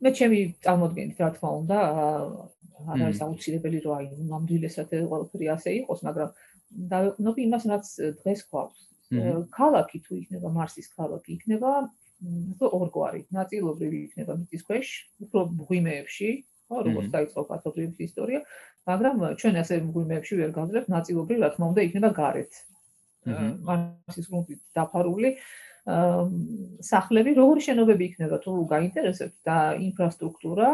მე ჩემი წარმოდგენით რა თქმა უნდა არ არის აუცილებელი რომ აი ნამდვილესად ყველაფერი ასე იყოს მაგრამ დავეყნობ იმას რაც დღეს გვაქვს. ქალაქი თუ იქნება მარსის ქალაქი იქნება უფრო ორგვარი ნაწილობრივი იქნება მიწის ქვეშ უფრო მღვიმეებში ხო როგორც დაიწყო კათოლიკების ისტორია მაგრამ ჩვენ ასე მღვიმეებში ვერ გავძლებთ ნაწილობრივ რა თქმა უნდა იქნება გარეთ. მარსის გრუნტით დაფარული სახლები როგორი შენობები იქნება თუ გაინტერესებთ და ინფრასტრუქტურა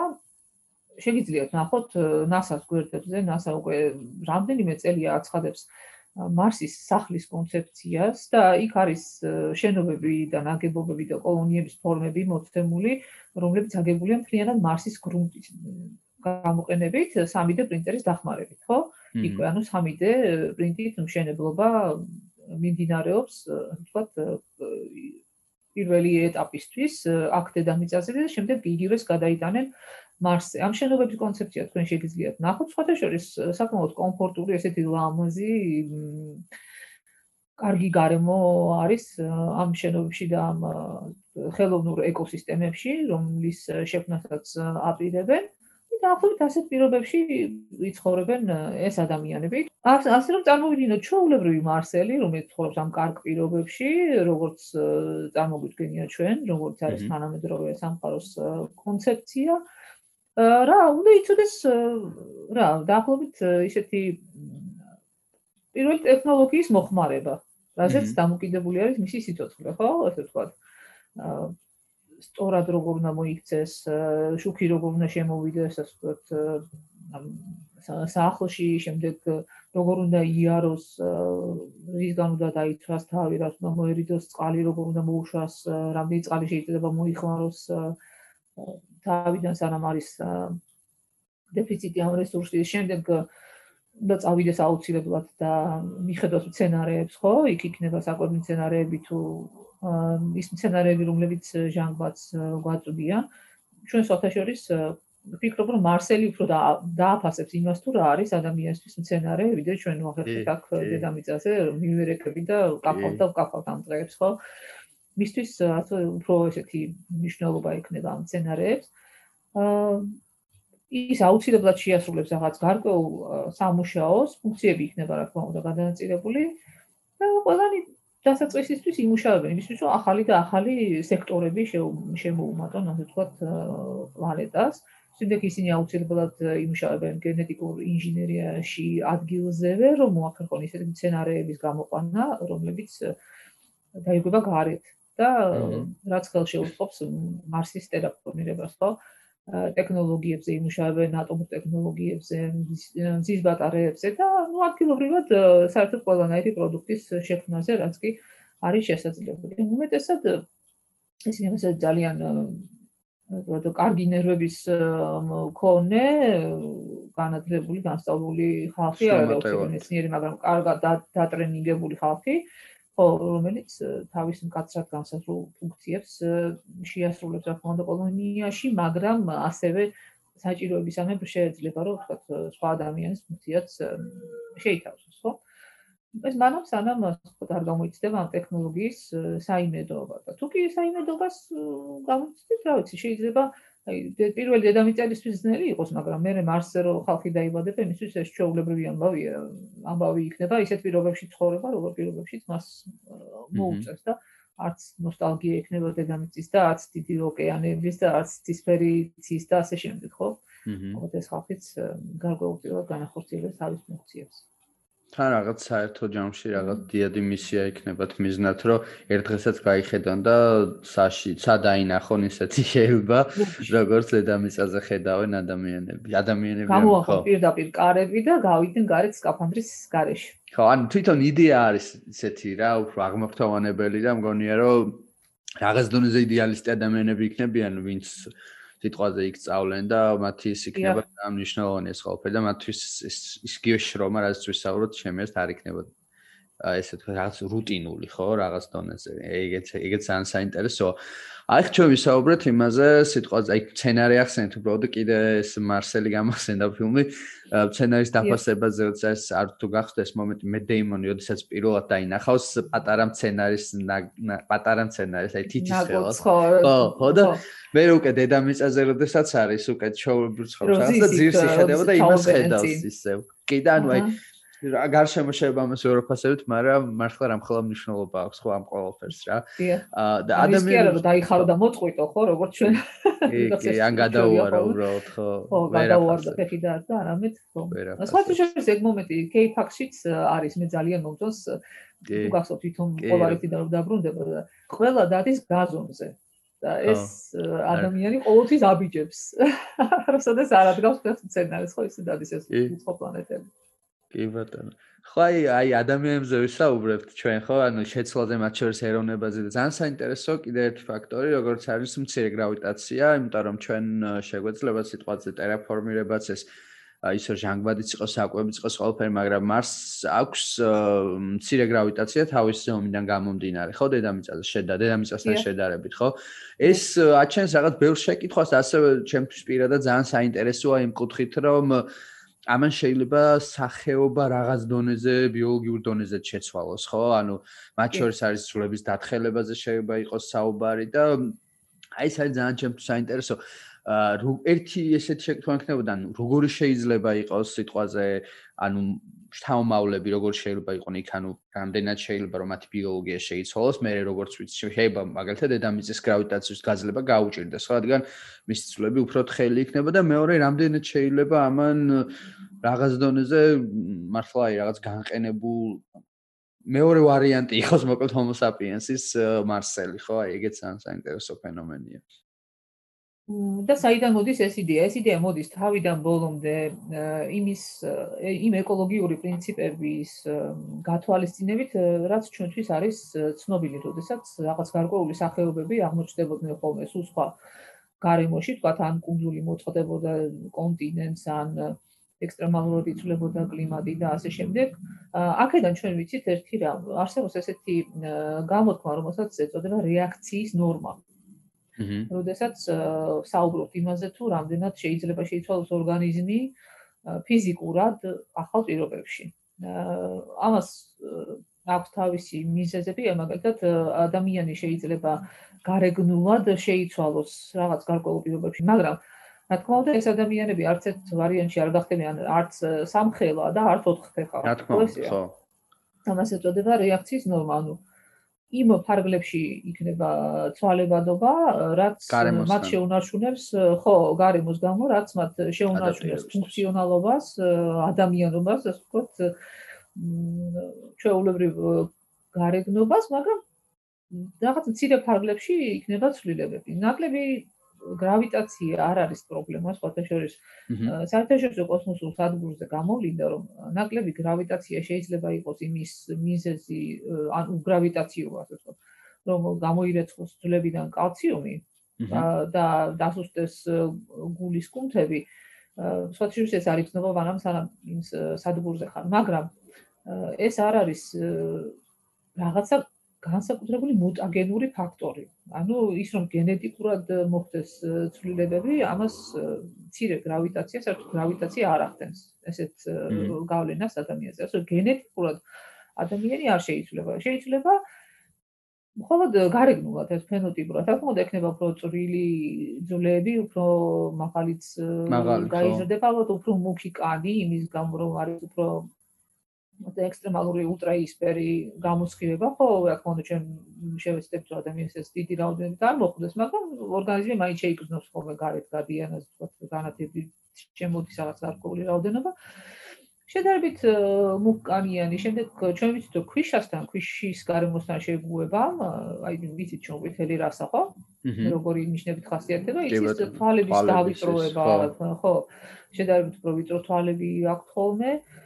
შეგიძლიათ ნახოთ NASA-ს გვერდებზე NASA უკვე რამდენიმე წელია აცხადებს მარსის სახლის კონცეფციას და იქ არის შენობები და ნაგებობები და კოლონიების ფორმები მოცემული რომლებიც აგებულია მთლიანად მარსის გრუნტის გამოყენებით 3D პრინტერის დახმარებით ხო? იქვე ანუ 3D პრინტით მშენებლობა მიმდინარეობს, თქვათ, პირველი ეტაპისთვის აქ დედამიწაზე და შემდეგ იგივეს გადაიტანენ მარსზე. ამ შენობების კონცეფცია თქვენ შეგიძლიათ ნახოთ, სხვათა შორის საკმაოდ კომფორტული ესეთი ლამაზი კარგი გარემო არის ამ შენობებში და ამ ხელოვნურ ეკოსისტემებში, რომლის შექმნასაც აპირებენ. დაახლოებით ასეთ პირობებში იცხოვრებენ ეს ადამიანები. ასე რომ წარმოვიდგინოთ ჩვეულებრივი მარსელი, რომელიც ცხოვრობს ამ კარგ პირობებში, როგორც წარმოგვიდგენია ჩვენ, როგორც არის თანამედროვე სამყაროს კონცეფცია. რა, უნდა იცოდეს რა, დაახლოებით ისეთი პირველი ტექნოლოგიის მოხმარება, რაზეც დამოკიდებული არის მისი სიცოცხლე, ხო, ასე ვთქვათ. სწორად როგორ უნდა მოიქცეს, შუქი როგორ უნდა შემოვიდეს, ასე ვთქვათ, საახლში, შემდეგ როგორ უნდა იაროს, რისგან უნდა დაიცვას თავი, რა უნდა მოერიდოს წყალი, როგორ უნდა მოუშვას, რამდენი წყალი შეიძლება მოიხმაროს თავიდან სანამ არის დეფიციტი ამ რესურსის, შემდეგ და წავიდეს აუცილებლად და მიხედოს მცენარეებს, ხო? იქ იქნება საკვები მცენარეები თუ ის მცენარეები, რომლებიც ჟანგბადს გვაწვდიან. ჩვენ საერთაშორის ვფიქრობ, რომ მარსელი უფრო დააფასებს იმას თუ რა არის ადამიანისთვის მცენარეები და ჩვენ ვახერხებთ აქ დედამიწაზე მივერეკები და კაფავთ და ვკაფავთ ამ დღეებს, ხო? მისთვის უფრო ესეთი მნიშვნელობა ექნება ამ მცენარეებს. აა ის აუცილებლად შეასრულებს რაღაც გარკვეულ სამუშაოს, ფუნქციები იქნება რა თქმა უნდა გადანაწილებული და ყველანი დასაწყისისთვის იმუშავებენ იმისთვის რომ ახალი და ახალი სექტორები შემოუმატონ ასე ვთქვათ პლანეტას. შემდეგ ისინი აუცილებლად იმუშავებენ გენეტიკურ ინჟინერიაში ადგილზევე რომ მოახერხონ ისეთი სცენარეების გამოყვანა, რომლებიც დაიგება გარეთ და რაც ხელშეუწყობს მარსის ტერაპორმირებას, ხო? ტექნოლოგიებზე იმუშავებენ, ატომურ ტექნოლოგიებზე, მზის ბატარეებზე და ну ადგილობრივად საერთოდ ყველანაირი პროდუქტის შექმნაზე, რაც კი არის შესაძლებელი. უმეტესად ისინი მასე ძალიან როდო კარგი ნერვების მქონე, განათლებული, განსწავლული ხალხი არა, მეცნიერი, მაგრამ კარგად დატრენინგებული ხალხი. ხო, რომელიც თავის მკაცრად განსაზღვრულ ფუნქციებს შეასრულებს უნდა კოლონიაში, მაგრამ ასევე საჭიროებისამებრ შეიძლება რომ ვთქვათ სხვა ადამიანის ფუნქციაც შეითავსოს, ხო? ეს მანამ სანამ ვთქვათ არ გამოიწდება ამ ტექნოლოგიის საიმედოობა თუ კი საიმედოობას გამოიწდეთ, რა ვიცი, შეიძლება აი პირველი დედამიწალისთვის ძნელი იყოს, მაგრამ მე მარსზე რო ხალხი დაიბადება, იმისთვის ეს ჩვეულებრივი ამბავია. ამბავი იქნება ისეთ პირობებში ცხოვრება, როგორ პირობებშიც მას მოუწევს და არც ნოსტალგია ექნება დედამიწის და არც დიდი ოკეანეების და არც ცისფერი ცის და ასე შემდეგ, ხო? აჰა. ეს ხალხიც გარკვეულწილად განახორციელებს თავის ფუნქციებს. თან რაღაც საერთო ჯამში რაღაც დიადი მისია იქნებათ მიზნად რომ ერთ დღესაც გაიხედონ და საში სადაინახონ ისეთი შეიძლება როგორც დედამიწაზე ხედავენ ადამიანები. ადამიანები გამოახო პირდაპირ კარები და გავიდნენ გარეთ სკაფანდრის გარეშე. ხო ან თვითონ იდეა არის ისეთი რა უფრო აღმოფრთოვანებელი და მგონია რომ რაღაც დონეზე იდეალისტი ადამიანები იქნებიან ვინც სიტყვაზე იქ სწავლენ და მათი ის იქნება მნიშვნელოვანი ეს ყველაფერი და მათთვის ის ის გიოშრომა რაც ვისაუბროთ ჩემს არ იქნება ესე თქვა რაღაც რუტინული ხო რაღაც დონეზე. ეგეც ეგეც ძალიან საინტერესოა. აი ჩვენ ვისაუბრეთ იმაზე სიტყვაზე. აი სცენარი ახსენეთ უბრალოდ კიდე ეს მარსელი გამახსენდა ფილმი. სცენარის დაფასებაზე როდესაც არ თუ გახდეს მომენტი მე დეიმონი როდესაც პირველად დაინახავს პატარა სცენარის პატარა სცენარის აი თითის ხელს ხო ხო და მე უკვე დედამიწაზე როდესაც არის უკვე ჩაუბრ ცხოვრობს. და ძირს იხედება და იმას ხედავს ისევ. კი და ანუ აი რა გარშემო შეებამოს ევროპასებით, მაგრამ მართლა რამხელა მნიშვნელობა აქვს ხო ამ ყოველფერს რა. აა და კი არა დაიხარო და მოწყვიტო ხო, როგორც ჩვენ. კი, ან გადაუარა უბრალოდ ხო. ხო, გადაუარა ფეხი და და არამედ ხო. სხვა შეიძლება ეგ მომენტი K-Pax-იც არის მე ძალიან მომწონს. თუ გახსოვთ თვითონ ყოველთვის და დაბრუნდება და ყველა დადის გაზონზე. და ეს ადამიანი ყოველთვის აბიჯებს. როდესაც არ ადგავს ფეხს სცენარის ხო ისე დადის ეს უცხო პლანეტები. კი ბატონო. ხო აი აი ადამიანებზე ვისაუბრებთ ჩვენ ხო? ანუ შეცვლაზე მათ შორის ეროვნებაზე და ძალიან საინტერესო კიდე ერთი ფაქტორი, როგორც არის მცირე გრავიტაცია, იმიტომ რომ ჩვენ შეგვეძლება სიტყვაზე ტერაფორმირებაც ეს ისო ჟანგბადიც იყოს, საკვებიც იყოს ყველაფერი, მაგრამ მარს აქვს მცირე გრავიტაცია თავის ზომიდან გამომდინარე, ხო, დედამიწაზე შედა, დედამიწასთან შედარებით, ხო? ეს აჩენს რაღაც ბევრ შეკითხვას, ასევე ჩემთვის პირადად ძალიან საინტერესოა იმ კუთხით, რომ ამან შეიძლება სახეობა რაღაც დონეზე, ბიოლოგიურ დონეზე შეცვალოს, ხო? ანუ მათ შორის არის სულების დათხელებაზე შეიძლება იყოს საუბარი და აი ეს არის ძალიან ჩემთვის საინტერესო. აა ერთი ესეთი შეკითხვა იქნებოდა, ანუ როგორი შეიძლება იყოს სიტყვაზე, ანუ შთამომავლები როგორ შეიძლება იყვნენ იქ ანუ რამდენად შეიძლება რომ მათი ბიოლოგია შეიცვალოს მე როგორც ვიცი შეიძლება მაგალითად დედამიწის გრავიტაციის გაძლება გაუჭირდეს რადგან მისი ცვლები უფრო თხელი იქნება და მეორე რამდენად შეიძლება ამან რაღაც დონეზე მართლა აი რაღაც განყენებულ მეორე ვარიანტი იყოს მოკლედ homo sapiens-ის მარსელი, ხო? აი ეგეც ძალიან საინტერესო ფენომენია. და საიდან მოდის ეს იდეა? ეს იდეა მოდის თავიდან ბოლომდე იმის იმ ეკოლოგიური პრინციპების გათვალისწინებით, რაც ჩვენთვის არის ცნობილი, როდესაც რაღაც გარკვეული სახეობები აღმოჩნდებოდნენ ხოლმე სულ სხვა გარემოში, თქვათ ან კუნძული მოწყდებოდა კონტინენტს ან ექსტრემალურად იცვლებოდა კლიმატი და ასე შემდეგ. აქედან ჩვენ ვიცით ერთი რამ, არსებობს ესეთი გამოთქმა, რომელსაც ეწოდება რეაქციის ნორმა. როდესაც საუბრობთ იმაზე, თუ რამდენად შეიძლება შეიცვალოს ორგანიზმი ფიზიკურად ახალ პირობებში. ამას აქვს თავისი მიზეზები, მაგალითად, ადამიანი შეიძლება გარეგნულად შეიცვალოს რაღაც გარკვეულ პირობებში, მაგრამ რა თქმა უნდა, ეს ადამიანები არც ერთ ვარიანტში არ გახდებიან არც სამხელა და არც ოთხფეხა. რა თქმა უნდა, ხო. ამას ეწოდება რეაქციის ნორმა, ანუ იმ ფარგლებში იქნება ცვალებადობა, რაც მათ შეუნარჩუნებს, ხო, გარემოს გამო, რაც მათ შეუნარჩუნებს ფუნქციონალობას, ადამიანობას, ასე ვთქვათ, ჩვეულებრივ გარეგნობას, მაგრამ რაღაც მცირე ფარგლებში იქნება ცვლილებები. ნაკლები გრავიტაცია არ არის პრობლემა, სხვათა შორის. საერთაშორისო კოსმოსურ სადგურზე გამოვლინდა, რომ ნაკლები გრავიტაცია შეიძლება იყოს იმის მიზეზი, ან გრავიტაციო, ასე ვთქვათ, რომ გამოირეცხოს ძვლებიდან კალციუმი და დასუსტეს გულის კუნთები. სხვათა შორის ეს არის ცნობა, მაგრამ სანამ იმ სადგურზე ხარ, მაგრამ ეს არ არის რაღაცა განსაკუთრებული მუტაგენური ფაქტორი. ანუ ის რომ გენეტიკურად მოხდეს ცვლილებები, ამას ცირე გრავიტაცია, საერთოდ გრავიტაცია არ ახდენს. ესეთ გავლენას ადამიანზე. ასე გენეტიკურად ადამიანი არ შეიძლება. შეიძლება მხოლოდ გარეგნულად ეს ფენოტიპურად, რა თქმა უნდა, ექნება უფრო წვრილი ძვლები, უფრო მაღალიც გაიზრდება, ალბათ უფრო მუქი კანი, იმის გამო რომ არის უფრო ექსტრემალური ультраიისფერი გამოსხივება, ხო, რა თქმა უნდა, ჩვენ შევეცდებით რომ ადამიანს ეს დიდი რაოდენობით არ მოხდეს, მაგრამ ორგანიზმი მაინც შეიგრძნობს ხოლმე გარეთ გადიან, ასე ვთქვათ, განათებით შემოდის რაღაც ალკოჰოლის რაოდენობა. შედარებით მუკანიანი, შემდეგ ჩვენ ვიცით რომ ქვიშასთან, ქვიშის გარემოსთან შეგუება, აი ვიცით ჩვენ ყვითელი რასა ხო? როგორი ნიშნებით ხასიათდება, იცის თვალების დავიწროება, ხო, შედარებით უფრო ვიწრო თვალები აქვთ ხოლმე. აა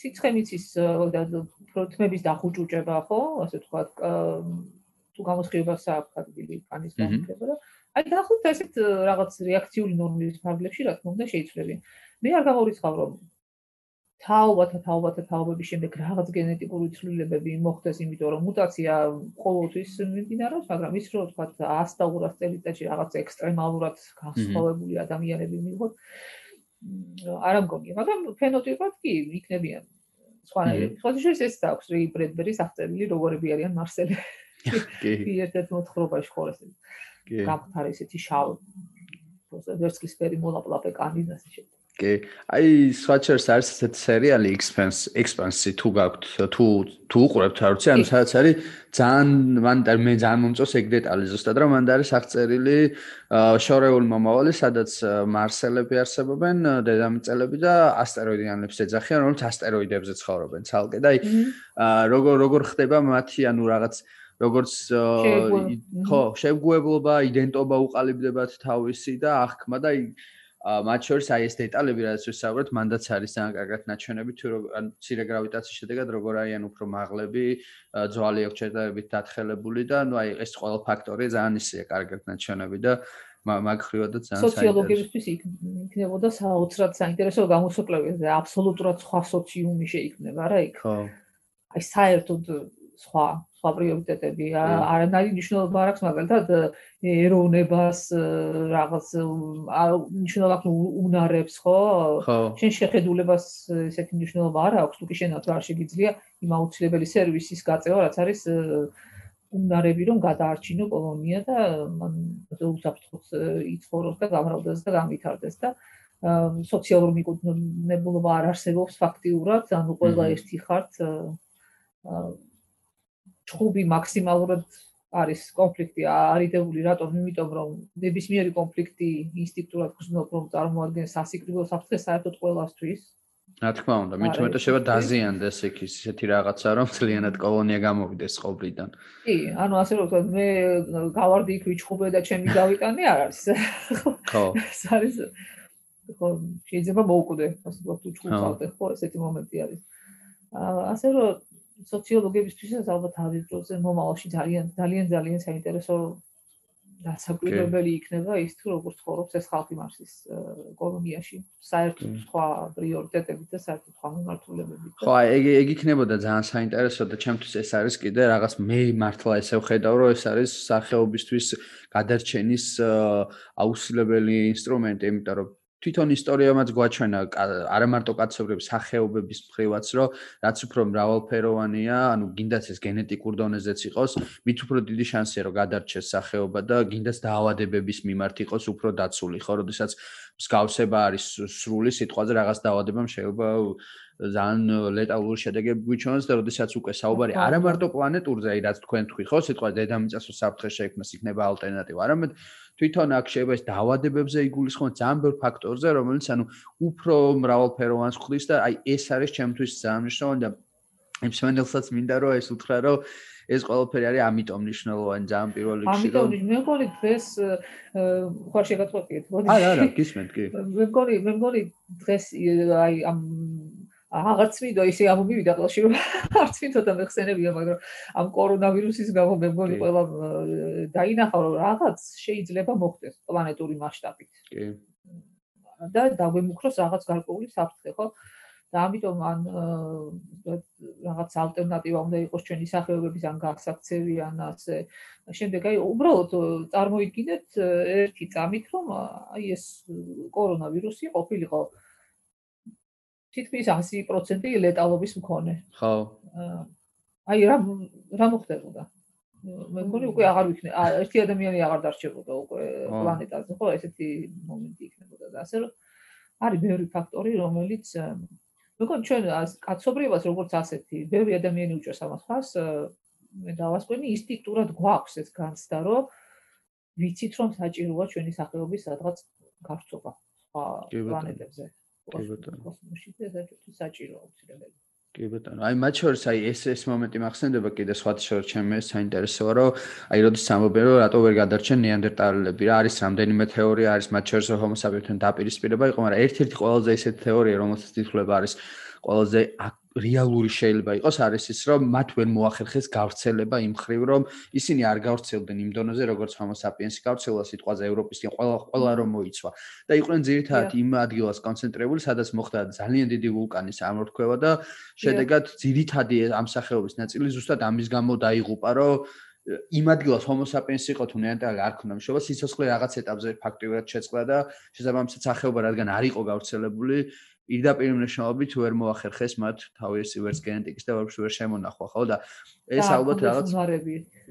სიცხემიცის და პროტმების დახუჭუჭება, ხო, ასე თქვა, თუ გამოსხივებას აქვს ადგილი კანის გამქება და აი დაახლოებით ესეთ რაღაც რეაქციული ნორმის ფარგლებში, რა თქმა უნდა, შეიძლება. მე არ გამორიცხავ, რომ თაობათა თაობათა თაობების შემდეგ რაღაც გენეტიკური ცვლილებები მოხდეს, იმიტომ რომ მუტაცია ყოველთვის მიმდინარეობს, მაგრამ ის რო თქვა 100 და 200 წელიწადში რაღაც ექსტრემალურად განსხვავებული ადამიანები მიიღოთ, არ ამგონია, მაგრამ ფენოტიპად კი იქნებიან სხვანაირი. ხოთიშეს ეს აქვს რი ბრედბერის აღწერილი როგორები არიან მარსელი. კი. ერთ-ერთ მოთხრობაში ხოლმე ეს. კი. გამხარ ესეთი შავ. ვერცხლისფერი მოლაპლაპე კანი და ასე შემდეგ. კი. აი, სხვაჩერს არის ესეთი სერიალი Expanse, Expanse თუ გაქვთ, თუ თუ უყურებთ, არ ვიცი, ანუ სადაც არის ძალიან მან მე ძალიან მომწონს ეგ დეტალი ზუსტად, რომ მან არის აღწერილი შორეული მომავალი, სადაც მარსელები არსებობენ, დედამიწელები და ასტეროიდიანებს ეძახიან, რომელიც ასტეროიდებზე ცხოვრობენ ცალკე. და აი როგორ როგორ ხდება მათი ანუ რაღაც როგორც ხო, შეგუებლობა, იდენტობა უყალიბდებათ თავისი და აღქმა და აი მათ შორის აი ეს დეტალები რაც ვისაუბრეთ, მანდაც არის ძალიან კარგად ნაჩვენები თუ ან ცირე გრავიტაციის შედეგად როგორ არიან უფრო მაღლები, ძვალი ოქჩედაებით დათხელებული და ნუ აი ეს ყველა ფაქტორი ძალიან ისეა კარგად ნაჩვენები და მაგ ხრივად ძალიან საინტერესო. სოციოლოგიისთვის იქნებოდა საოცრად საინტერესო გამოსაკლებია და აბსოლუტურად სხვა სოციუმი შეიქმნება რა იქ. ხო. აი საერთოდ სხვა სხვა პრიორიტეტები. არანაირი მნიშვნელობა არ აქვს მაგალითად ეროვნებას რაღაც მნიშვნელობა აქვს უნარებს ხო? შენ შეხედულებას ესეთი მნიშვნელობა არ აქვს თუ კი შენაც არ შეგიძლია იმ აუცილებელი სერვისის გაწევა რაც არის უნარები რომ გადაარჩინო კოლონია და მან უსაფრთხოს იცხოვროს და გამრავლდეს და გამვითარდეს და სოციალურ მიკუთვნებულობა არ არსებობს ფაქტიურად ანუ ყველა ერთი ხართ ჩხუბი მაქსიმალურად არის კონფლიქტი არიდებული რატომ იმიტომ რომ ნებისმიერი კონფლიქტი ინსტინქტურად გრძნობს რომ წარმოადგენს სასიკრიბო საფრთხეს საერთოდ ყველასთვის რა თქმა უნდა, მით უმეტეს შევა დაზიანდეს იქ ისეთი რაღაცა, რომ ძალიანად კოლონია გამოვიდეს ყობრიდან. კი, ანუ ასე რომ ვთქვათ, მე გავარდი იქ ვიჩხუბე და ჩემი გავიტანე არ არის. ხო. ეს არის ხო, შეიძლება მოუკვდე, ასე ვთქვათ, უჩხუბავდე, ხო, ესეთი მომენტი არის. აა ასე რომ სოციოლოგებისთვის ალბათ არის დროზე მომავალში ძალიან ძალიან ძალიან საინტერესო დასაკვირვებელი იქნება ის თუ როგორ ცხოვრობს ეს ხალხი მარსის კოლონიაში საერთოდ სხვა პრიორიტეტებით და საერთოდ სხვა მიმართულებებით. ხო, ეგ ეგ იქნებოდა ძალიან საინტერესო და ჩემთვის ეს არის კიდე რაღაც მე მართლა ესე ვხედავ რომ ეს არის სახეობისთვის გადარჩენის აუცილებელი ინსტრუმენტი, იმიტომ რომ თვითონ ისტორიამაც გვაჩვენა არა მარტო კაცობრიობის სახეობების მხრივაც, რომ რაც უფრო მრავალფეროვანია, ანუ გინდაც ეს გენეტიკურ დონეზეც იყოს, მით უფრო დიდი შანსია რომ გადარჩეს სახეობა და გინდაც დაავადებების მიმართ იყოს უფრო დაცული, ხო, როდესაც მსგავსება არის სრული სიტყვაზე რაღაც დაავადებამ შეიძლება ძალიან ლეტალური შედეგები გვიჩვენოს და როდესაც უკვე საუბარი არა მარტო პლანეტურზე, აი რაც თქვენ თქვი, ხო, სიტყვა დედამიწას უსაფრთხე შექმნას იქნება ალტერნატივა, არამედ თვითონ აქ შეიძლება ეს დაავადებებზე იგულისხმოს ძალიან ბევრ ფაქტორზე, რომელიც ანუ უფრო მრავალფეროვანს ხდის და აი ეს არის ჩემთვის ძალიან მნიშვნელოვანი და იმ სვენელსაც მინდა რომ ეს უთხრა რომ ეს ყველაფერი არის ამიტომ მნიშვნელოვანი ძალიან პირველ რიგში რომ ამიტომ მე მგონი დღეს ხო შეგაწყვეტიეთ მოდი არა არა გისმენთ კი. მე მგონი მე მგონი დღეს აი ამ აღარც ვიდო ისე ამომივიდა ყელში რომ არც ვინცოთა მეხსენებია მაგრამ ამ კორონავირუსის გამო მე მგონი ყველა დაინახა რომ რაღაც შეიძლება მოხდეს პლანეტური მასშტაბით. კი. და დაგვემუქროს რაღაც გარკვეული საფრთხე ხო? და ამიტომ ან რაღაც ალტერნატივა უნდა იყოს ჩვენი სახეობების ან გასაქცევი ან ასე. შემდეგ აი უბრალოდ წარმოიდგინეთ ერთი წამით რომ აი ეს კორონავირუსი ყოფილიყო თითქმის 100% ლეტალობის მქონე. ხო. აი რა რა მოხდებოდა? მე მგონი უკვე აღარ ვიქნე. აა ერთი ადამიანი აღარ დარჩებოდა უკვე პლანეტაზე, ხო, ესეთი მომენტი იქნებოდა და ასე რომ არის ბევრი ფაქტორი, რომელიც მე მგონი ჩვენ კაცობრიობას როგორც ასეთი, ბევრი ადამიანი უჭერს ამას ხას, მე დავასკვენი ინსტინქტურად გვაქვს ეს განცდა, რომ ვიცით რომ საჭიროა ჩვენი სახეობის სადღაც გარწობა სხვა პლანეტებზე. კი ბატონო. საჭირო აუცილებელი. კი ბატონო. აი მათ შორის აი ეს ეს მომენტი მახსენდება კიდე სხვა შორის ჩემი საინტერესოა რომ აი როდის ამობენ რომ რატო ვერ გადარჩენ ნეანდერტალელები რა არის რამდენიმე თეორია არის მათ შორის ჰომო საპიენსთან დაპირისპირება იყო მაგრამ ერთ-ერთი ყველაზე ისეთი თეორია რომელსაც თითქოს არის ყველაზე რეალური შეიძლება იყოს არის ის რომ მათ ვერ მოახერხეს გავრცელება იმ ხრივ რომ ისინი არ გავრცელდნენ იმ დონეზე როგორც homo sapiens გავრცელა სიტყვაზე ევროპისკენ ყველა ყველა რომ მოიცვა. და იყვნენ ძირითადად იმ ადგილას კონცენტრირებული სადაც მოხდა ძალიან დიდი ვულკანის ამორთქვა და შედეგად ძირითადი ამ სახეობის ნაწილი ზუსტად ამის გამო დაიღუპა რომ იმ ადგილას homo sapiens იყო თუ ნეანდერტალი არ ქონდა მშობა სიცოცხლე რაღაც ეტაპზე ფაქტიურად შეწყდა და შესაბამისად სახეობა რადგან არ იყო გავრცელებული პირდაპირ მნიშვნელობით ვერ მოახერხეს მათ თავის ვერს გენეტიკის და ვერს ვერ შემონახვა ხო? და ეს ალბათ რაღაც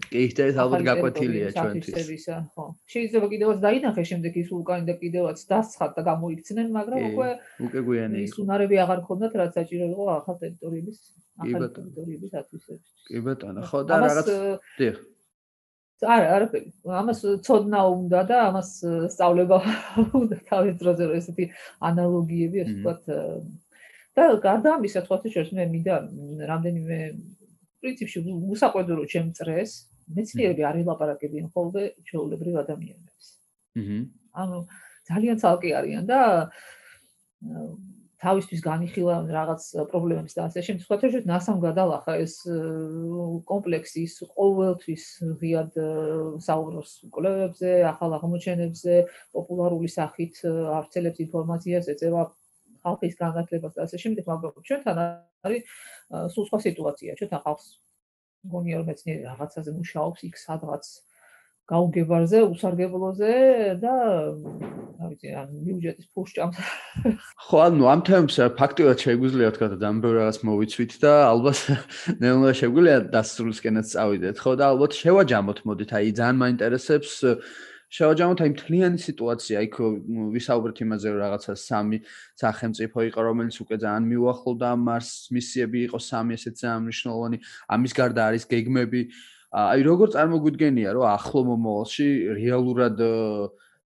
კი ეს ალბათ გაკვეთილია ჩვენთვის. ხო. შეიძლება კიდევაც დაინახეს შემდეგ ის ვულკანი და კიდევაც დასცხათ და გამოიქცნენ მაგრამ უკვე უკვე გვიანი ის უნარები აღარ ქონდათ რაც საჭირო იყო ახალ ტერიტორიების ახალ ტერიტორიების ათვისებისთვის კი ბატონო ხო და რაღაც დიახ არა, არაფერი. ამას ცოდნა უნდა და ამას სწავლება უნდა თავის დროზე რომ ესეთი ანალოგიები ასე ვთქვათ. და გარდა ამისა, თქვათ შეიძლება მე მინდა რამდენიმე პრინციპში უსაყვედურო ჩემწრეს, მეცნიერები არ ელაპარაკებიან ხოლმე ჩვეულებრივ ადამიანებს. აჰა. ანუ ძალიან ცალკე არიან და თავისთვის განიხილა რაღაც პრობლემებს და ასე შემდეგ. სხვა თეორიით ნასამ გადალახა ეს კომპლექსი ის ყოველთვის ღიად საუბრობს კვლევებზე, ახალ აღმოჩენებზე, პოპულარული სახით აღწელებს ინფორმაციას, ეწევა ხალხის განათლებას და ასე შემდეგ, მაგრამ ჩვენთან არის სულ სხვა სიტუაცია. ჩვენთან ხალხს გონია რომ მეცნიერი რაღაცაზე მუშაობს იქ სადღაც გაუგებარზე, უსარგებლოზე და რა ვიცი, ან ბიუჯეტის ფუშჭამს. ხო, ანუ ამ თემს ფაქტიურად შეგვიძლია თქვა და ამ ბევრ რაღაც მოვიცვით და ალბათ ნელა შეგვიძლია დასრულისკენაც წავიდეთ, ხო და ალბათ შევაჯამოთ, მოდით, აი ძალიან მაინტერესებს შევაჯამოთ აი მთლიანი სიტუაცია, იქ ვისაუბრეთ იმაზე, რომ რაღაცა სამი სახელმწიფო იყო, რომელიც უკვე ძალიან მიუახლოვდა მარს მისიები იყო სამი ესეც ძალიან მნიშვნელოვანი. ამის გარდა არის გეგმები აი როგორ წარმოგვიდგენია რომ ახლო მომავალში რეალურად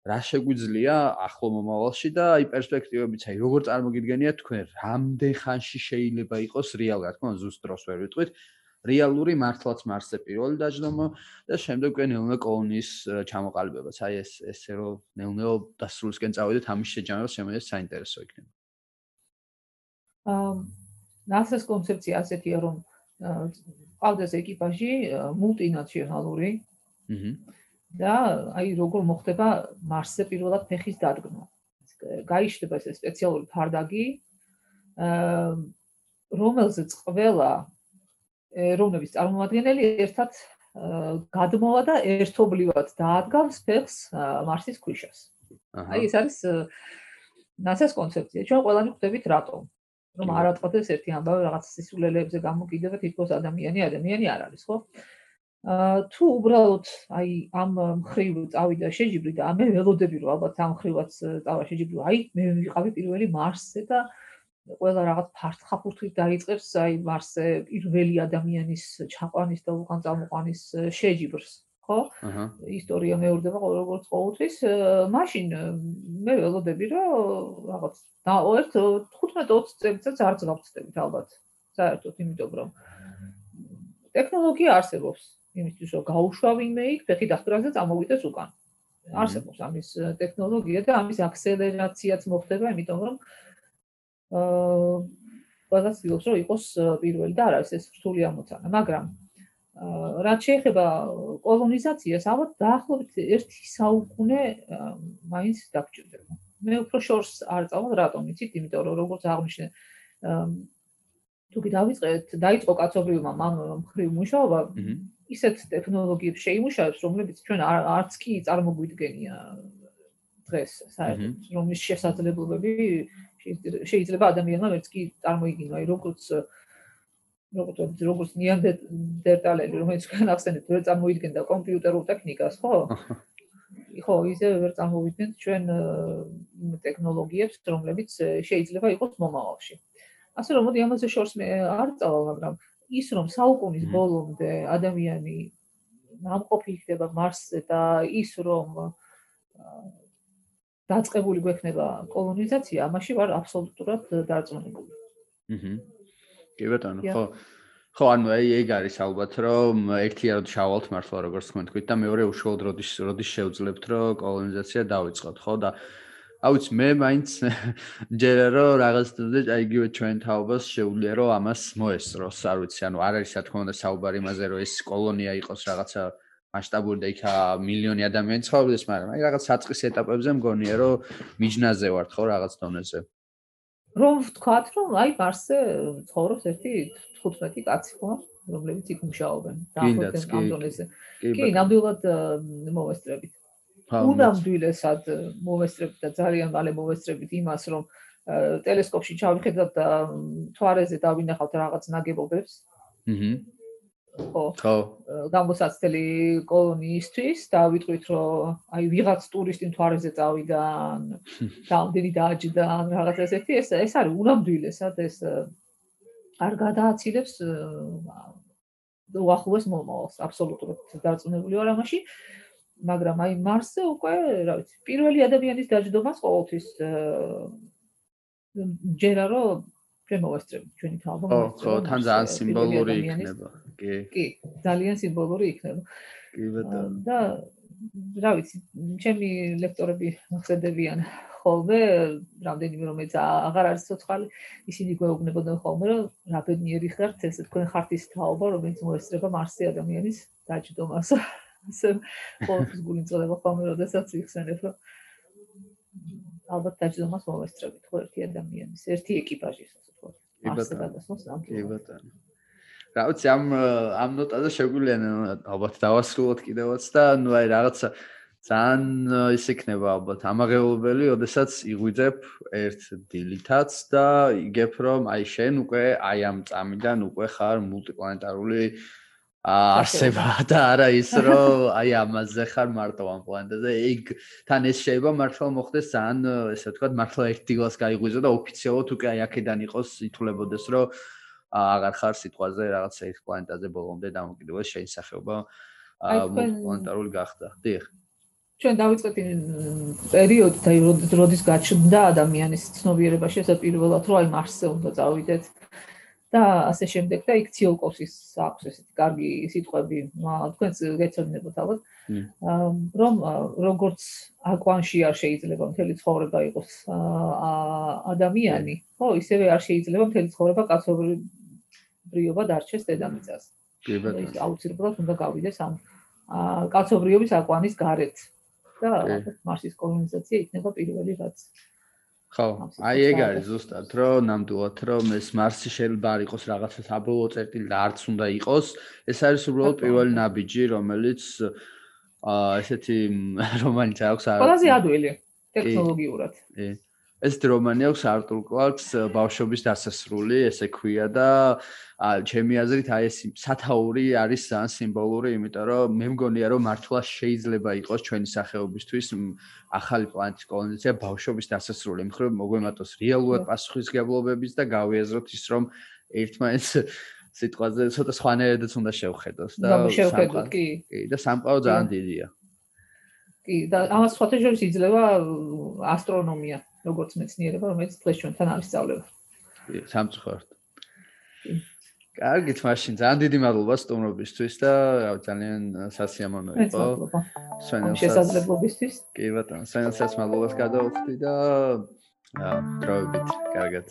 რა შეგვიძლია ახლო მომავალში და აი პერსპექტივებიც აი როგორ წარმოგიდგენიათ თქვენ რამდენ ხანში შეიძლება იყოს რეალურად თქო ზუსტ დროს ვერ ვიტყვით. რეალური მართლაც მარსზე პირველი დაждდომა და შემდეგ უკვე ნეონე კოლონიის ჩამოყალიბებაც. აი ეს ესე რომ ნეონეო დასრულისკენ წავიდეთ ამის შეჯამება შემიძლია საინტერესო იქნება. აა ნასეს კონცეფცია ასეთია რომ ყავდეს ეკიპაჟი მულტინაციონალური აჰა და აი როგორ მოხდება მარსზე პირველად ფეხის დადგმა. გაიშლება ეს სპეციალური ფარდაგი, რომელზეც ყველა ეროვნების წარმომადგენელი ერთად გადმოვა და ერთობლივად დაადგავს ფეხს მარსის ქვიშას. აი ეს არის ნასეს კონცეფცია. ჩვენ ყველანი ხვდებით რატომ? რომ არ ატყდეს ერთი ამბავი რაღაც სისულელეებზე გამოკიდება თითქოს ადამიანი ადამიანი არ არის, ხო? თუ უბრალოდ აი ამ მხრივ წავიდა შეჯიბრი და მე ველოდები რომ ალბათ ამ მხრივაც წავა შეჯიბრი აი მე ვიყავი პირველი მარსზე და ყველა რაღაც ფარტხაფურთით დაიწყებს აი მარსზე პირველი ადამიანის ჩაყვანის და უკან წამოყვანის შეჯიბრს ხო? აჰა. ისტორია მეორდება როგორც ყოველთვის. მაშინ მე ველოდები რომ რაღაც და ერთ 15-20 წელიწადს არც გავწდებით ალბათ. საერთოდ იმიტომ რომ ტექნოლოგია არსებობს. იმისთვის რომ გაუშვავ ვინმე იქ ფეხი დახტრაზე წამოვიდეს უკან. არსებობს ამის ტექნოლოგია და ამის აქსელერაციაც მოხდება, იმიტომ რომ აა ყველას ვიღოს რომ იყოს პირველი და არ არის ეს რთული ამოცანა, მაგრამ რაც შეეხება კოლონიზაციას, ალბათ დაახლოებით 1 საუკუნე მაინც დაგჭირდება. მე უფრო შორს არ წავალ, რატომ იცით? იმიტომ რომ როგორც აღნიშნე თუ კი დავიწყეთ, დაიწყო კაცობრიობა მამ მხრივ მუშაობა, ისეთ ტექნოლოგიებს შეიმუშავებს, რომლებიც ჩვენ არც კი წარმოგვიდგენია დღეს საერთოდ, რომლის შესაძლებლობები შეიძლება ადამიანმა ვერც კი წარმოიდგინო, აი როგორც როგორც როგორც ნიანდერტალელი, რომელიც ჩვენ ახსენეთ, ვერ წარმოიდგენდა კომპიუტერულ ტექნიკას, ხო? ხო, ისე ვერ წარმოვიდგენთ ჩვენ ტექნოლოგიებს, რომლებიც შეიძლება იყოს მომავალში. ასე რომ მოდი ამაზე შორს მე არ წავალ, მაგრამ ის რომ საუკუნის ბოლომდე ადამიანი ნამყოფი იქნება მარსზე და ის რომ დაწყებული გვექნება კოლონიზაცია, ამაში ვარ აბსოლუტურად დარწმუნებული. აჰა. კი ბატონო, ხო. ხო, ანუ აი ეგ არის ალბათ, რომ ერთია რომ შავალთ მართლა როგორც თქვენ თქვით და მეორე უშუალოდ როდის როდის შევძლებთ, რომ კოლონიზაცია დაიწყოთ, ხო და აუც მე მაინც ჯერა რომ რაღაც თუნდე აი იგივე ჩვენ თაობას შეუძლია რომ ამას მოესწროს არ ვიცი ანუ არ არის რა თქმა უნდა საუბარი იმაზე რომ ეს კოლონია იყოს რაღაცა მასშტაბური და იქა მილიონი ადამიანი ცხოვრობს მაგრამ აი რაღაც საწყის ეტაპებზე მგონია რომ მიჯნაზე ვართ ხო რაღაც დონეზე რომ ვთქვათ რომ აი მარსზე ცხოვრობს ერთი 15 კაცი ხო? რომლებიც იქ მუშაობენ და ამ დონეზე კი ნამდვილად მოვესწრებით უნამდვილესად მოვესწრებით და ძალიან მალე მოვესწრებით იმას, რომ ტელესკოპში ჩავიხედავთ და თვარეზე დავინახავთ რაღაც ნაგებობებს. აჰა. ხო. ხო. გამოსაცდელი კოლონიისთვის და ვიტყვით, რომ აი ვიღაც ტურისტი თვარეზე წავიდა, დამდენი დააჯდა, რაღაც ესეთი, ეს ეს არის უნამდვილესად ეს არ გადააცილებს უახლოეს მომავალს, აბსოლუტურად დარწმუნებული ვარ ამაში. მაგრამ აი მარსზე უკვე, რა ვიცი, პირველი ადამიანის დაждდომას ყოველთვის ჯერა რომ ჩვენ მოვესწრებით ჩვენი თაობა მოვესწრებით. ხო, თან ძალიან სიმბოლური იქნება. კი. კი, ძალიან სიმბოლური იქნება. კი ბატონო. და რა ვიცი, ჩემი ლექტორები მოხდებიან ხოლმე, რამდენიმე რომელიც აღარ არის ცოცხალი, ისინი გვეუბნებოდნენ ხოლმე, რომ რა ბედნიერი ხართ, ეს თქვენ ხართ ის თაობა, რომელიც მოესწრება მარსზე ადამიანის დაждდომას. ასე ყოველთვის გული წოდება ხოლმე როდესაც იხსენებ რომ ალბათ დაჯდომას მოვესწრებით ხო ერთი ადამიანის ერთი ეკიპაჟის ასე ასე გადასმოს ამბობ კი ბატონო რა ვიცი ამ ამ ნოტაზე შეგვიძლია ალბათ დავასრულოთ კიდევაც და ნუ აი რაღაცა ძალიან ის იქნება ალბათ. ამაღელებელი, ოდესაც იღვიძებ ერთ დილითაც და იგებ რომ აი შენ უკვე აი ამ წამიდან უკვე ხარ მულტიპლანეტარული არსება და არა ის რომ აი ამაზე ხარ მარტო ამ პლანეტაზე. ეგ თან ეს შეიძლება მართლა მოხდეს ძალიან ესე ვთქვათ მართლა ერთ დილას გაიღვიძო და ოფიციალურად უკვე აი აქედან იყოს ითვლებოდეს რომ აღარ ხარ სიტყვაზე რაღაცა ერთ პლანეტაზე ბოლომდე დამოკიდებულა შენ სახეობა პლანეტარული გახდა. დიახ. ჩვენ დავიწყეთ პერიოდი და როდის გაჩნდა ადამიანის ცნობიერებაში ესე პირველად რომ აი მარსზე უნდა წავიდეთ. და ასე შემდეგ და იქ ციოლკოსის აქვს ესეთი კარგი სიტყვები. თქვენს გეცნობინებოთ ალბათ რომ როგორც აკვანში არ შეიძლება მთელი ცხოვრება იყოს ადამიანი ხო ისევე არ შეიძლება მთელი ცხოვრება კაცობრიობა დარჩეს დედამიწას. კი ბატონო აუცილებლად უნდა გავიდეს ამ კაცობრიობის აკვანის გარეთ. და მარსის კოლონიზაცია იქნება პირველი რაც ხო, აი ეგ არის ზუსტად, რომ ნამდვილად რომ ეს მარსი შეიძლება არ იყოს რაღაცა საბოლოო წერტილი და არც უნდა იყოს, ეს არის უბრალოდ პირველი ნაბიჯი, რომელიც აა ესეთი რომანი აქვს არის. ყველაზე ადვილი ტექნოლოგიურად. კი. ეს რომანი აქვს არტურ კლარკს ბავშვობის დასასრული, ესე ქვია და ჩემი აზრით აი ეს სათაური არის ძალიან სიმბოლური, იმიტომ რომ მე მგონია რომ მართლა შეიძლება იყოს ჩვენი სახეობისთვის ახალი პლანეტის კოლონიზაცია ბავშვობის დასასრული, მხრივ მოგვემატოს რეალურად პასუხისგებლობების და გავიაზროთ ის რომ ერთმანეთს სიტყვაზე ცოტა სხვანაირადაც უნდა შევხედოს და შევხედოთ კი. კი და სამყარო ძალიან დიდია. კი და ამას სხვათა შორის იძლევა ასტრონომია. როგორც მეცნიერება, რომელიც დღეს ჩვენთან არის სწავლება. სამწუხაროდ. კარგით, მაშინ ძალიან დიდი მადლობა სტუმრობისთვის და ძალიან სასიამოვნო იყო. სვენელსაც შესაძლებლობისთვის. კი ბატონო, სვენელსაც მადლობას გადავხდი და დროებით, კარგად.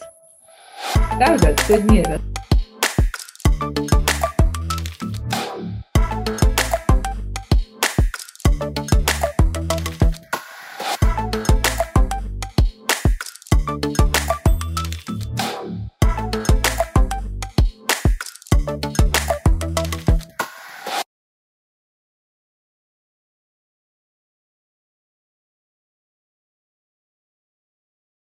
კარგად, ძნიერად.